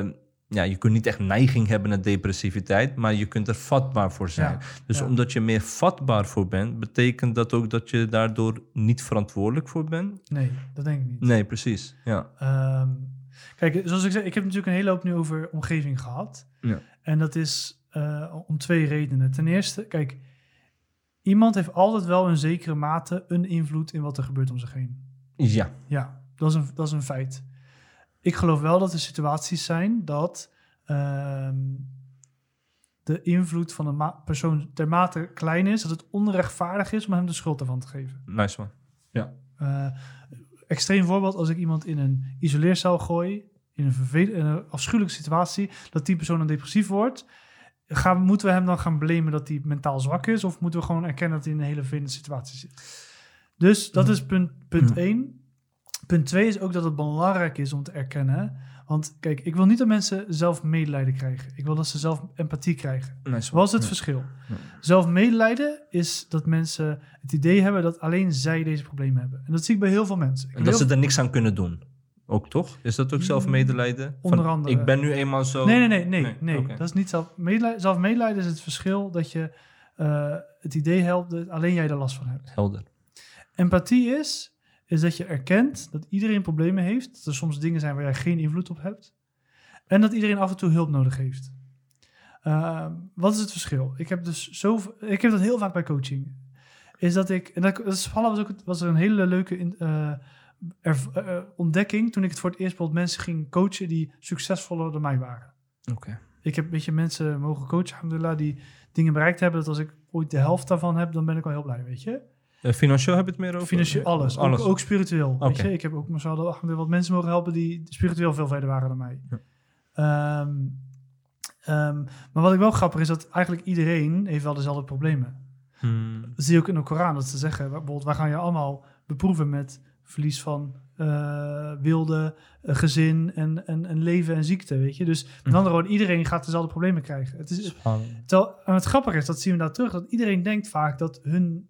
Eh, ja, je kunt niet echt neiging hebben naar depressiviteit, maar je kunt er vatbaar voor zijn. Ja, Dus ja. omdat je meer vatbaar voor bent, betekent dat ook dat je daardoor niet verantwoordelijk voor bent? Nee, dat denk ik niet. Nee, precies. Ja. Ehm, kijk, zoals ik zei, ik heb natuurlijk een hele hoop nu over omgeving gehad. Ja. En dat is eh, om twee redenen. Ten eerste, kijk, Iemand heeft altijd wel in zekere mate een invloed in wat er gebeurt om zich heen. Ja. Ja, dat is een, dat is een feit. Ik geloof wel dat er situaties zijn dat ehm, de invloed van een persoon dermate klein is dat het onrechtvaardig is om hem de schuld ervan te geven. Nice man. Eh, extreem voorbeeld, als ik iemand in een isoleercel gooi, in een, vervel- in een afschuwelijke situatie, dat die persoon dan depressief wordt, gaan, moeten we hem dan gaan blamen dat hij mentaal zwak is, of moeten we gewoon erkennen dat hij in een hele vervelende situatie zit? Dus dat is punt, punt Mm. 1. Punt 2 is ook dat het belangrijk is om te erkennen. Want kijk, ik wil niet dat mensen zelf medelijden krijgen. Ik wil dat ze zelf empathie krijgen. Man. Wat is het verschil? Zelf medelijden is dat mensen het idee hebben dat alleen zij deze problemen hebben. En dat zie ik bij heel veel mensen. Ik En dat ze er niks aan kunnen doen. Ook toch? Is dat ook zelf medelijden? Van, Onder andere. Ik ben nu eenmaal zo. Nee, nee, nee, nee, Nee, nee. Dat is niet zelf medelijden. Zelf medelijden is het verschil dat je eh, het idee helpt dat alleen jij er last van hebt. Helder. Empathie is, is dat je erkent dat iedereen problemen heeft. Dat er soms dingen zijn waar jij geen invloed op hebt. En dat iedereen af en toe hulp nodig heeft. Ehm, wat is het verschil? Ik heb dus zo, ik heb dat heel vaak bij coaching. Is dat ik, en dat, dat is, was, ook, was er een hele leuke in, eh, erv- eh, ontdekking toen ik het voor het eerst bijvoorbeeld mensen ging coachen die succesvoller dan mij waren. Oké. Ik heb weet je, mensen mogen coachen, alhamdulillah, die dingen bereikt hebben. Dat als ik ooit de helft daarvan heb, dan ben ik al heel blij, weet je. Eh, financieel heb je het meer over? Financieel, alles. alles. Ook, ook spiritueel. Weet je? Ik heb ook mashallah, alhamdulillah, wat mensen mogen helpen die spiritueel veel verder waren dan mij. Ja. Ehm, ehm, maar wat ik wel grappig is, dat eigenlijk iedereen heeft wel dezelfde problemen. Hmm. Dat zie je ook in de Koran, dat ze zeggen, bijvoorbeeld, wij gaan je allemaal beproeven met verlies van eh, wilde, eh, gezin en, en, en leven en ziekte, weet je. Dus met Mhm. andere woorden, iedereen gaat dezelfde problemen krijgen. Het is. Terwijl, en het grappige is, dat zien we daar terug, dat iedereen denkt vaak dat hun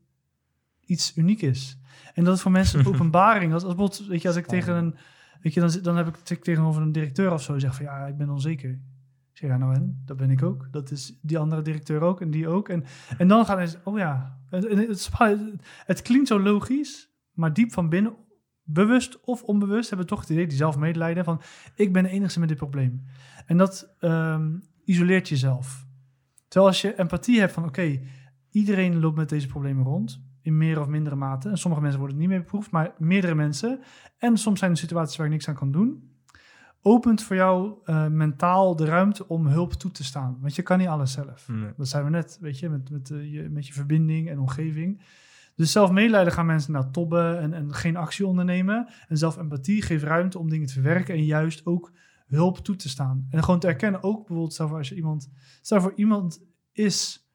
iets uniek is. En dat is voor mensen een openbaring. Als, als, weet je, als ik tegen een, weet je, dan, dan heb ik het tegenover een directeur of zo, zeg van ja, ik ben onzeker. Ik zeg ja, nou en, dat ben ik ook. Dat is die andere directeur ook en die ook. En, en dan gaan ze, oh ja, het, het klinkt zo logisch, maar diep van binnen, bewust of onbewust, hebben we toch het idee, die zelf medelijden van ik ben de enige met dit probleem. En dat ehm, isoleert jezelf. Terwijl als je empathie hebt van oké, iedereen loopt met deze problemen rond. In meer of mindere mate. En sommige mensen worden het niet meer beproefd, maar meerdere mensen. En soms zijn er situaties waar je niks aan kan doen. Opent voor jou eh, mentaal de ruimte om hulp toe te staan. Want je kan niet alles zelf. Nee. Dat zijn we net, weet je, met, met, eh, je, met je verbinding en omgeving. Dus zelf medelijden gaan mensen naar tobben en, en geen actie ondernemen. En zelf empathie geeft ruimte om dingen te verwerken en juist ook hulp toe te staan. En gewoon te erkennen, ook bijvoorbeeld, stel voor als je iemand, stel voor iemand is,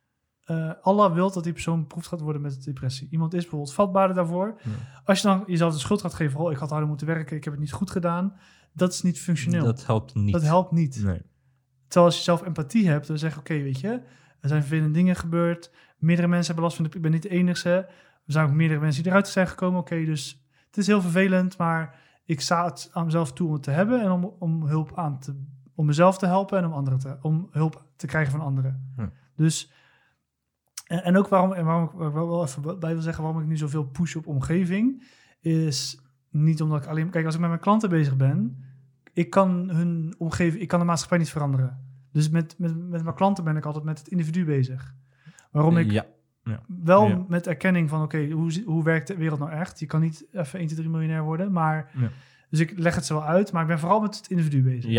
eh, Allah wil dat die persoon beproefd gaat worden met depressie. Iemand is bijvoorbeeld vatbaarder daarvoor. Ja. Als je dan jezelf de schuld gaat geven, oh, ik had harder moeten werken, ik heb het niet goed gedaan. Dat is niet functioneel. Dat, Dat helpt niet. helpt niet. Nee. Terwijl als je zelf empathie hebt, dan zeg je, oké, weet je, er zijn vervelende dingen gebeurd. Meerdere mensen hebben last van, de, ik ben niet de enige. Er zijn ook meerdere mensen die eruit zijn gekomen. Oké, dus het is heel vervelend, maar ik sta het aan mezelf toe om het te hebben en om, om hulp aan te, om mezelf te helpen en om anderen te, om hulp te krijgen van anderen. Ja. Dus, en, en ook waarom, en waarom ik wel wel even bij wil zeggen, waarom ik nu zoveel push op omgeving, is niet omdat ik alleen, kijk, als ik met mijn klanten bezig ben, ik kan hun omgeving, ik kan de maatschappij niet veranderen. Dus met, met, met mijn klanten ben ik altijd met het individu bezig. Waarom ik Ja. wel Ja. met erkenning van, oké, hoe, hoe werkt de wereld nou echt? Je kan niet even 1, 2, 3 miljonair worden, maar... Ja. Dus ik leg het zo wel uit, maar ik ben vooral met het individu bezig.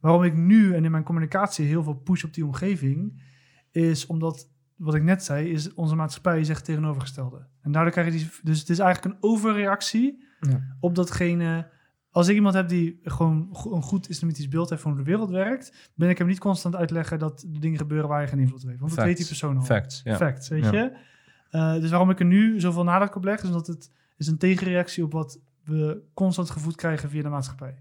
Waarom ik nu en in mijn communicatie heel veel push op die omgeving, is omdat, wat ik net zei, is onze maatschappij zegt tegenovergestelde. En daardoor krijg je die... Dus het is eigenlijk een overreactie Ja. op datgene... Als ik iemand heb die gewoon een goed islamitisch beeld heeft van hoe de wereld werkt, ben ik hem niet constant uitleggen dat de dingen gebeuren waar je geen invloed op heeft. Want dat weet die persoon al. Facts. Ja. Facts, weet Ja. je. Eh, dus waarom ik er nu zoveel nadruk op leg, is omdat het is een tegenreactie op wat we constant gevoed krijgen via de maatschappij.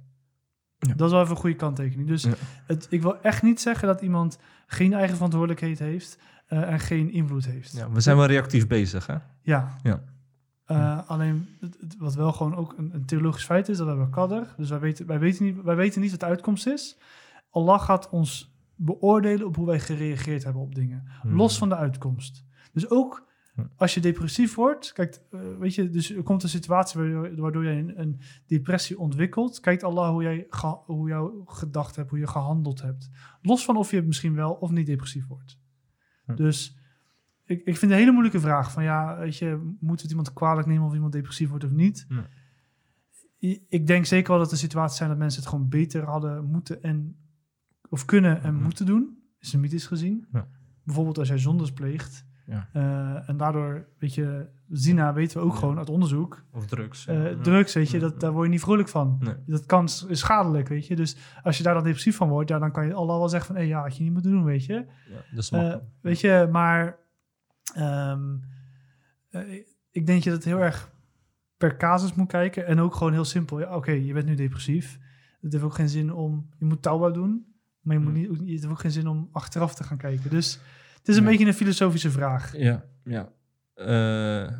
Ja. Dat is wel even een goede kanttekening. Dus Ja. het, ik wil echt niet zeggen dat iemand geen eigen verantwoordelijkheid heeft eh, en geen invloed heeft. Ja, we zijn wel reactief bezig, hè? Ja. Ja. Eh, alleen wat wel gewoon ook een, een theologisch feit is, dat we hebben kader. Dus wij weten, wij, weten niet, wij weten niet wat de uitkomst is. Allah gaat ons beoordelen op hoe wij gereageerd hebben op dingen. Hmm. Los van de uitkomst. Dus ook als je depressief wordt, kijk, eh, weet je, dus er komt een situatie waardoor, jij een, een depressie ontwikkelt. Kijkt Allah hoe jij hoe jou gedacht hebt, hoe je gehandeld hebt. Los van of je misschien wel of niet depressief wordt. Dus ik, ik vind het een hele moeilijke vraag. Van ja, weet je, moet het iemand kwalijk nemen of iemand depressief wordt of niet? Ik denk zeker wel dat er situaties zijn dat mensen het gewoon beter hadden moeten en of kunnen en Mhm. moeten doen. Islamitisch gezien. Ja. Bijvoorbeeld als jij zondes pleegt. Ja. eh, en daardoor, weet je, zina weten we ook Ja. gewoon uit onderzoek. Of drugs. Eh, ja. Drugs, weet je, dat, daar word je niet vrolijk van. Nee. Dat kan is schadelijk, weet je. Dus als je daar dan depressief van wordt, ja, dan kan je al wel zeggen van, hé, ja, had je niet moeten doen, weet je. Ja, dat makkelijk. weet je, maar ehm, eh, ik denk dat het heel erg per casus moet kijken. En ook gewoon heel simpel. Oké, je bent nu depressief. Het heeft ook geen zin om... Je moet touwbouw doen. Maar je moet Hmm. niet, het heeft ook geen zin om achteraf te gaan kijken. Dus het is een Ja. beetje een filosofische vraag. Ja, ja. Eh,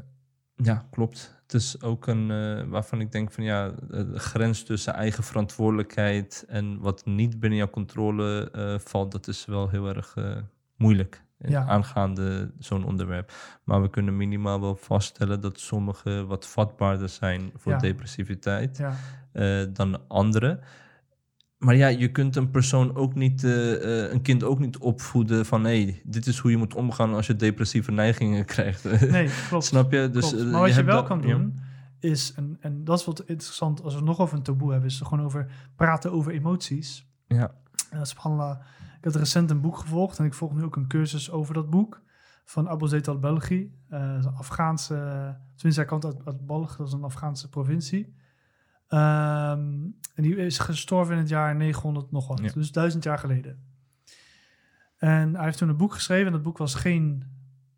ja, klopt. Het is ook een eh, waarvan ik denk van ja, de grens tussen eigen verantwoordelijkheid en wat niet binnen jouw controle eh, valt, dat is wel heel erg moeilijk. Ja. Aangaande zo'n onderwerp. Maar we kunnen minimaal wel vaststellen dat sommigen wat vatbaarder zijn voor Ja. depressiviteit dan anderen. Maar ja, je kunt een persoon ook niet, eh, eh, een kind ook niet opvoeden van hé, dit is hoe je moet omgaan als je depressieve neigingen krijgt. nee, klopt. Snap je? Dus, Klopt. eh, maar wat je, wel dat- kan ja. doen, is, en, en dat is wat interessant als we nog over een taboe hebben, is gewoon over praten over emoties. Ja, En ik had recent een boek gevolgd en ik volg nu ook een cursus over dat boek van Abu Zaid al-Belgi. een Afghaanse, tenminste hij komt uit, uit Balch, dat is een Afghaanse provincie. Ehm, en die is gestorven in het jaar 900 nog wat, Ja. dus duizend jaar geleden. En hij heeft toen een boek geschreven en dat boek was geen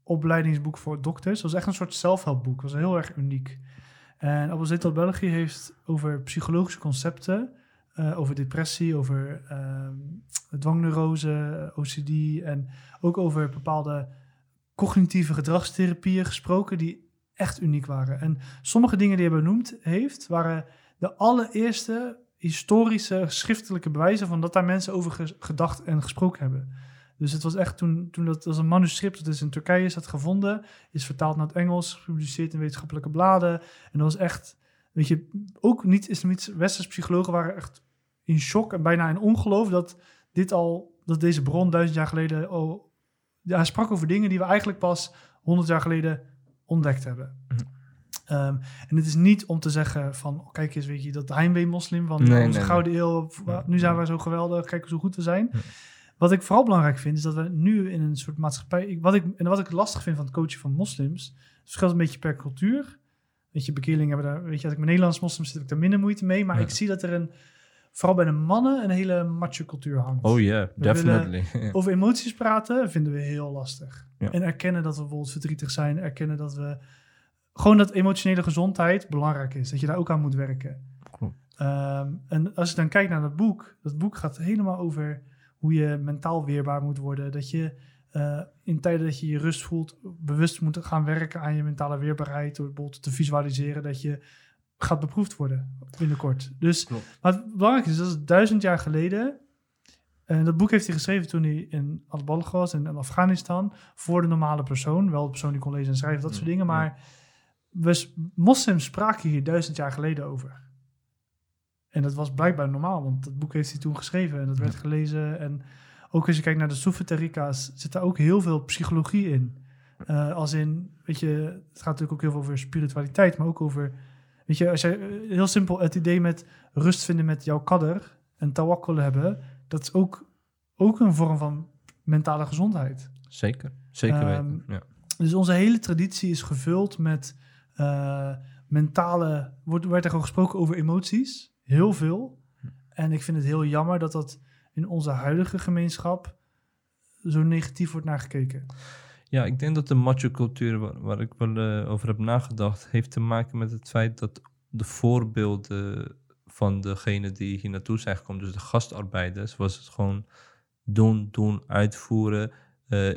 opleidingsboek voor dokters. Het was echt een soort zelfhelpboek, het was heel erg uniek. En Zaid al-Belgi heeft over psychologische concepten eh, over depressie, over ehm, dwangneurose, OCD en ook over bepaalde cognitieve gedragstherapieën gesproken die echt uniek waren. En sommige dingen die hij benoemd heeft, waren de allereerste historische schriftelijke bewijzen van dat daar mensen over gedacht en gesproken hebben. Dus het was echt toen, toen dat als een manuscript dat is in Turkije is dat gevonden, is vertaald naar het Engels, gepubliceerd in wetenschappelijke bladen. En dat was echt, weet je, ook niet-islamitische westerse psychologen waren echt in shock en bijna in ongeloof dat dit al, dat deze bron duizend jaar geleden al, hij sprak over dingen die we eigenlijk pas honderd jaar geleden ontdekt hebben. Ehm, en het is niet om te zeggen van, oh, kijk eens, weet je, dat heimwee-moslim van Nee, onze nee, gouden eeuw, Ja. nu zijn we zo geweldig, kijk eens hoe goed we zijn. Ja. Wat ik vooral belangrijk vind, is dat we nu in een soort maatschappij, wat ik, en wat ik lastig vind van het coachen van moslims, het verschilt een beetje per cultuur. Weet je, bekeerlingen hebben daar, weet je, als ik met Nederlands moslims zit, heb ik daar minder moeite mee, maar Ja. ik zie dat er een, vooral bij de mannen, een hele macho cultuur hangt. Oh yeah, willen- definitely. Over emoties praten vinden we heel lastig. Ja. En erkennen dat we bijvoorbeeld verdrietig zijn. Erkennen dat we... Gewoon dat emotionele gezondheid belangrijk is. Dat je daar ook aan moet werken. Ehm, en als je dan kijkt naar dat boek. Dat boek gaat helemaal over hoe je mentaal weerbaar moet worden. Dat je eh, in tijden dat je je rust voelt... bewust moet gaan werken aan je mentale weerbaarheid. Door bijvoorbeeld te visualiseren dat je gaat beproefd worden binnenkort. Dus Klopt. wat belangrijk is, dat is duizend jaar geleden. En dat boek heeft hij geschreven toen hij in Al-Balch was, in, in Afghanistan, voor de normale persoon. Wel de persoon die kon lezen en schrijven, dat soort dingen. ja. We, moslims spraken hier duizend jaar geleden over. En dat was blijkbaar normaal, want dat boek heeft hij toen geschreven en dat werd gelezen. En ook als je kijkt naar de Soefi-tarika's, zit daar ook heel veel psychologie in. Eh, als in, weet je, het gaat natuurlijk ook heel veel over spiritualiteit, maar ook over, weet je, als jij eh, heel simpel het idee met rust vinden met jouw kadder en tawakkul hebben, dat is ook, ook een vorm van mentale gezondheid. Zeker, zeker Ehm, weten. Ja. Dus onze hele traditie is gevuld met eh, mentale, wordt, werd er gewoon gesproken over emoties, heel veel. En ik vind het heel jammer dat dat in onze huidige gemeenschap zo negatief wordt naar gekeken. Ja, ik denk dat de macho-cultuur, waar, waar ik wel eh, over heb nagedacht, heeft te maken met het feit dat de voorbeelden van degene die hier naartoe zijn gekomen, dus de gastarbeiders, was het gewoon doen, doen, uitvoeren. eh,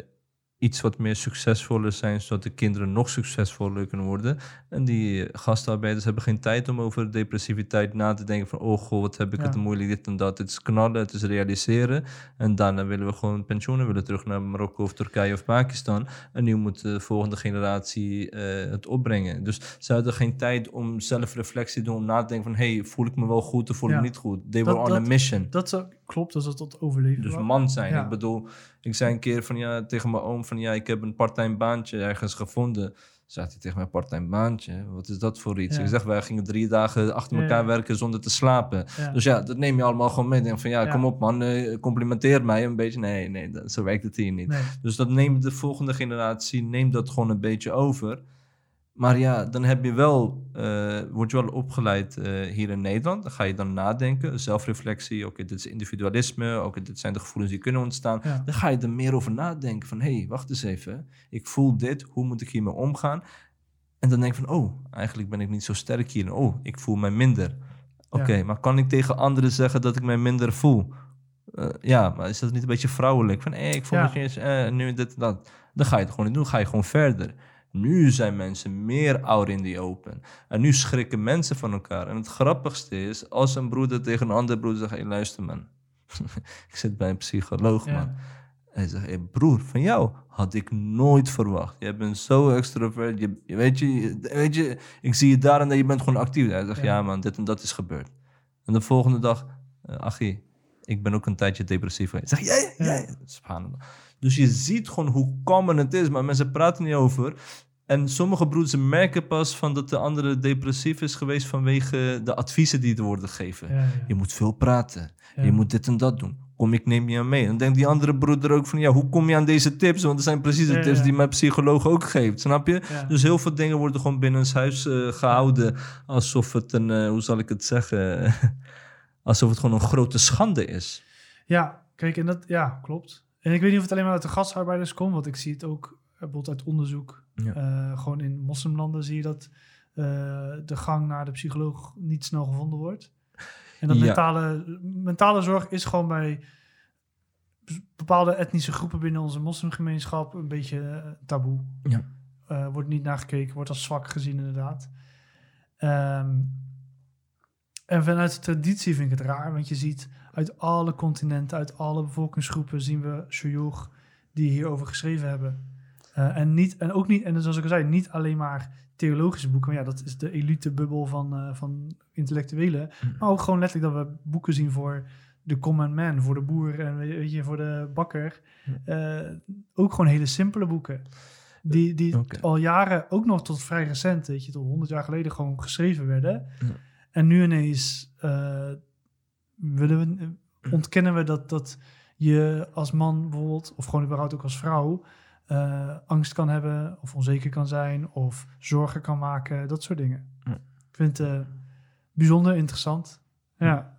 iets wat meer succesvoller zijn, zodat de kinderen nog succesvoller kunnen worden. En die gastarbeiders hebben geen tijd om over depressiviteit na te denken van, oh goh, wat heb ik Ja. het moeilijk, dit en dat. Het is knallen, het is realiseren. En daarna willen we gewoon pensioenen, willen terug naar Marokko of Turkije of Pakistan. En nu moet de volgende generatie eh, het opbrengen. Dus ze hadden geen tijd om zelfreflectie te doen, om na te denken van, hey, voel ik me wel goed of voel ik me niet goed? They Dat- were on a mission. Dat klopt, dat is tot overleven. Dus man zijn. Ja. Ik bedoel, ik zei een keer van ja tegen mijn oom van ja, ik heb een parttime baantje ergens gevonden. Zei hij tegen mij, parttime baantje? Wat is dat voor iets? Ja. Ik zeg, wij gingen drie dagen achter elkaar ja. werken zonder te slapen. Ja. Dus ja, dat neem je allemaal gewoon mee. Denk van ja, kom op man, eh, complimenteer mij een beetje. Nee, nee, dat, zo werkt het hier niet. Nee. Dus dat neemt de volgende generatie neemt dat gewoon een beetje over. Maar ja, dan heb je wel, eh, word je wel opgeleid eh, hier in Nederland. Dan ga je dan nadenken, zelfreflectie. Oké, dit is individualisme. Oké, dit zijn de gevoelens die kunnen ontstaan. Ja. Dan ga je er meer over nadenken. Van hé, hey, wacht eens even. Ik voel dit. Hoe moet ik hiermee omgaan? En dan denk ik van, oh, eigenlijk ben ik niet zo sterk hier. Oh, ik voel mij minder. Oké, Ja. maar kan ik tegen anderen zeggen dat ik mij minder voel? Eh, ja, maar is dat niet een beetje vrouwelijk? Van, hé, ik voel Ja. me eens, nu dit en dat. Dan ga je het gewoon niet doen, ga je gewoon verder. Nu zijn mensen meer out in the open. En nu schrikken mensen van elkaar. En het grappigste is, als een broeder tegen een andere broeder zegt... Hey, luister man, ik zit bij een psycholoog Ja. man. Hij zegt, hey, broer, van jou had ik nooit verwacht. Je bent zo extrovert. Je, je weet, je, je- weet je, ik zie je daar en dat je bent gewoon actief. Hij zegt, Ja. ja. man, dit en dat is gebeurd. En de volgende dag, uh, Achie, ik ben ook een tijdje depressief geweest. Zeg, jij, Ja. jij. Subhanallah. Dus je ziet gewoon hoe common het is, maar mensen praten niet over. En sommige broeders merken pas van dat de andere depressief is geweest vanwege de adviezen die er worden gegeven. Ja, ja. Je moet veel praten. Ja. Je moet dit en dat doen. Kom, ik neem je aan mee. Dan denkt die andere broeder ook van, ja, hoe kom je aan deze tips? Want dat zijn precies de tips die mijn psycholoog ook geeft, snap je? Dus heel veel dingen worden gewoon binnen huis eh, gehouden. Alsof het een, eh, hoe zal ik het zeggen? alsof het gewoon een grote schande is. Ja, kijk, en dat ja, klopt. En ik weet niet of het alleen maar uit de gastarbeiders komt, want ik zie het ook eh, bijvoorbeeld uit onderzoek. Ja. Eh, gewoon in moslimlanden zie je dat eh, de gang naar de psycholoog niet snel gevonden wordt. En dat Ja. mentale, mentale zorg is gewoon bij bepaalde etnische groepen binnen onze moslimgemeenschap een beetje taboe. Ja. Wordt niet nagekeken, wordt als zwak gezien inderdaad. Ehm, en vanuit de traditie vind ik het raar, want je ziet uit alle continenten, uit alle bevolkingsgroepen zien we shuyukh die hierover geschreven hebben. Eh, en, niet, en ook niet, en zoals ik al zei, niet alleen maar theologische boeken, maar ja, dat is de elitebubbel van, eh, van intellectuelen. Maar ook gewoon letterlijk dat we boeken zien voor de common man, voor de boer en weet weet je, voor de bakker. Eh, ook gewoon hele simpele boeken. Die, die al jaren, ook nog tot vrij recent, weet je, tot 100 jaar geleden gewoon geschreven werden. En nu ineens eh, willen we, eh, ontkennen we dat, dat je als man bijvoorbeeld, of gewoon überhaupt ook als vrouw, eh, angst kan hebben of onzeker kan zijn of zorgen kan maken, dat soort dingen. Ja. Ik vind het eh, bijzonder interessant. Ja,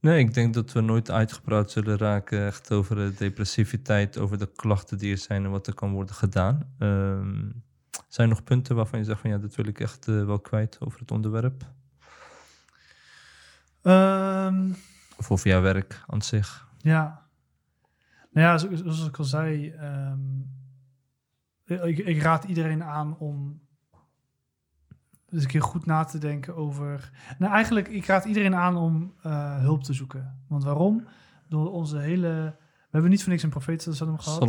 Nee, ik denk dat we nooit uitgepraat zullen raken echt over de depressiviteit, over de klachten die er zijn en wat er kan worden gedaan. Ehm, zijn er nog punten waarvan je zegt van ja, dat wil ik echt eh, wel kwijt over het onderwerp? Ehm, Of over jouw werk aan zich? Ja. Nou ja, zo- zoals ik al zei, ehm, ik, ik raad iedereen aan om eens een keer goed na te denken over... Nou, eigenlijk, ik raad iedereen aan om eh, hulp te zoeken. Want waarom? Door onze hele... We hebben niet voor niks een profeet sallam gehad.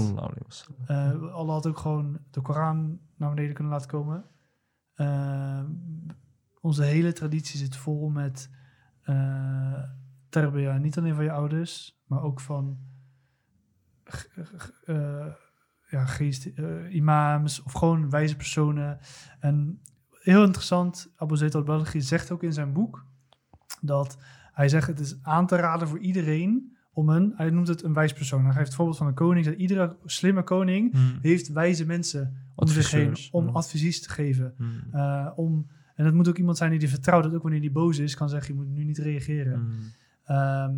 Eh Allah had ook gewoon de Koran naar beneden kunnen laten komen. Eh, onze hele traditie zit vol met uh, terbiya. Niet alleen van je ouders, maar ook van eh, ja, geest, imams of gewoon wijze personen. En heel interessant, Abu Zayd al-Balaghi zegt ook in zijn boek dat hij zegt het is aan te raden voor iedereen om een, hij noemt het een wijs persoon. Hij geeft het voorbeeld van een koning, dat iedere slimme koning Hmm. heeft wijze mensen om zich heen om ja. advies te geven. Hmm. Eh, om, en dat moet ook iemand zijn die die vertrouwt, dat ook wanneer die boos is, kan zeggen, je moet nu niet reageren. Hmm. Ehm,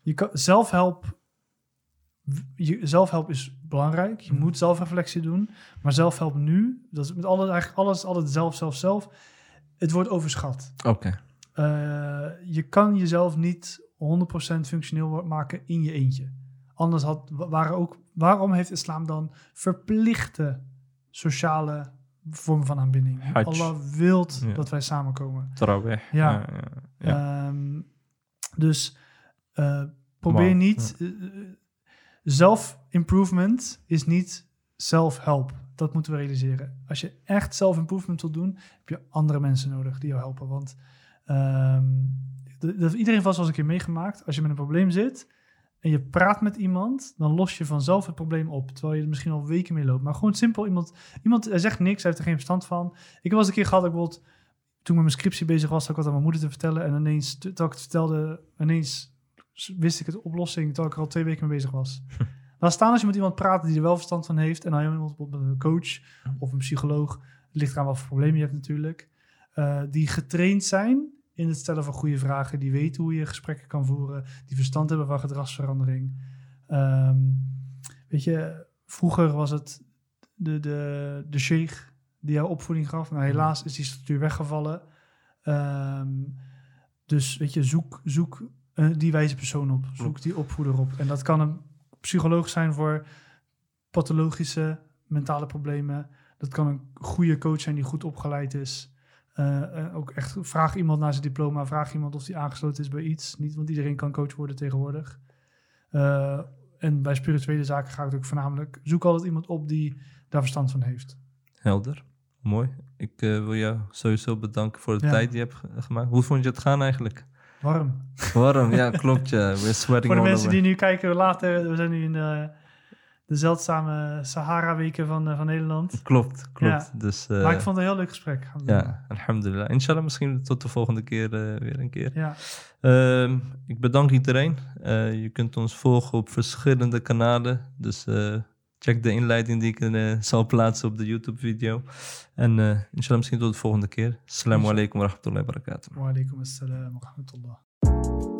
je kan, zelfhelp, je, zelfhelp is belangrijk. Je moet zelfreflectie doen. Maar zelfhelp nu, dat is met alles, eigenlijk alles altijd zelf, zelf, zelf. Het wordt overschat. Oké. Eh, je kan jezelf niet 100% functioneel maken in je eentje. Anders had, wa- waren ook, waarom heeft islam dan verplichte sociale vormen van aanbinding? Hajj. Allah wilt Ja. dat wij samenkomen. Tarawih. Ja. ja. Ehm, dus eh, probeer niet. eh, eh, Self-improvement is niet self-help. Dat moeten we realiseren. Als je echt self-improvement wilt doen, heb je andere mensen nodig die jou helpen. Want ehm, dat heeft iedereen vast wel eens een keer meegemaakt. Als je met een probleem zit en je praat met iemand, dan los je vanzelf het probleem op. Terwijl je er misschien al weken mee loopt. Maar gewoon simpel iemand, iemand zegt niks, hij heeft er geen verstand van. Ik heb wel eens een keer gehad, ik bijvoorbeeld, toen ik met mijn scriptie bezig was, had ik wat aan mijn moeder te vertellen. En ineens, toen ik het vertelde, ineens wist ik het oplossing, terwijl ik er al twee weken mee bezig was. Laat staan als je met iemand praat die er wel verstand van heeft. En dan iemand bijvoorbeeld een coach of een psycholoog. Het ligt eraan wat voor problemen je hebt natuurlijk. eh, die getraind zijn in het stellen van goede vragen. Die weten hoe je gesprekken kan voeren. Die verstand hebben van gedragsverandering. Ehm, weet je, vroeger was het de, de, de sheikh die jou opvoeding gaf. Nou, helaas is die structuur weggevallen. Ehm, dus weet je, zoek, zoek eh, die wijze persoon op. Zoek die opvoeder op. En dat kan een psycholoog zijn voor pathologische mentale problemen. Dat kan een goede coach zijn die goed opgeleid is. Eh, eh, ook echt vraag iemand naar zijn diploma. Vraag iemand of hij aangesloten is bij iets. Niet, want iedereen kan coach worden tegenwoordig. Eh, en bij spirituele zaken ga ik ook voornamelijk. Zoek altijd iemand op die daar verstand van heeft. Helder. Mooi. Ik wil jou sowieso bedanken voor de Ja. tijd die je hebt ge- gemaakt. Hoe vond je het gaan eigenlijk? Warm. Warm, ja, klopt. Ja. We're sweating Voor de mensen over. die nu kijken later, we zijn nu in de, zeldzame Sahara-weken van, eh, van Nederland. Klopt, klopt. Dus eh, maar ik vond het een heel leuk gesprek. ja, alhamdulillah. Inshallah, misschien tot de volgende keer eh, weer een keer. Ja, Ehm, ik bedank iedereen. Je kunt ons volgen op verschillende kanalen. Dus check de inleiding die ik zal plaatsen op de YouTube-video. En eh inshallah, misschien tot de volgende keer. Assalamu alaikum wa rahmatullahi wa barakatuh. wa alaikum assalam wa rahmatullah.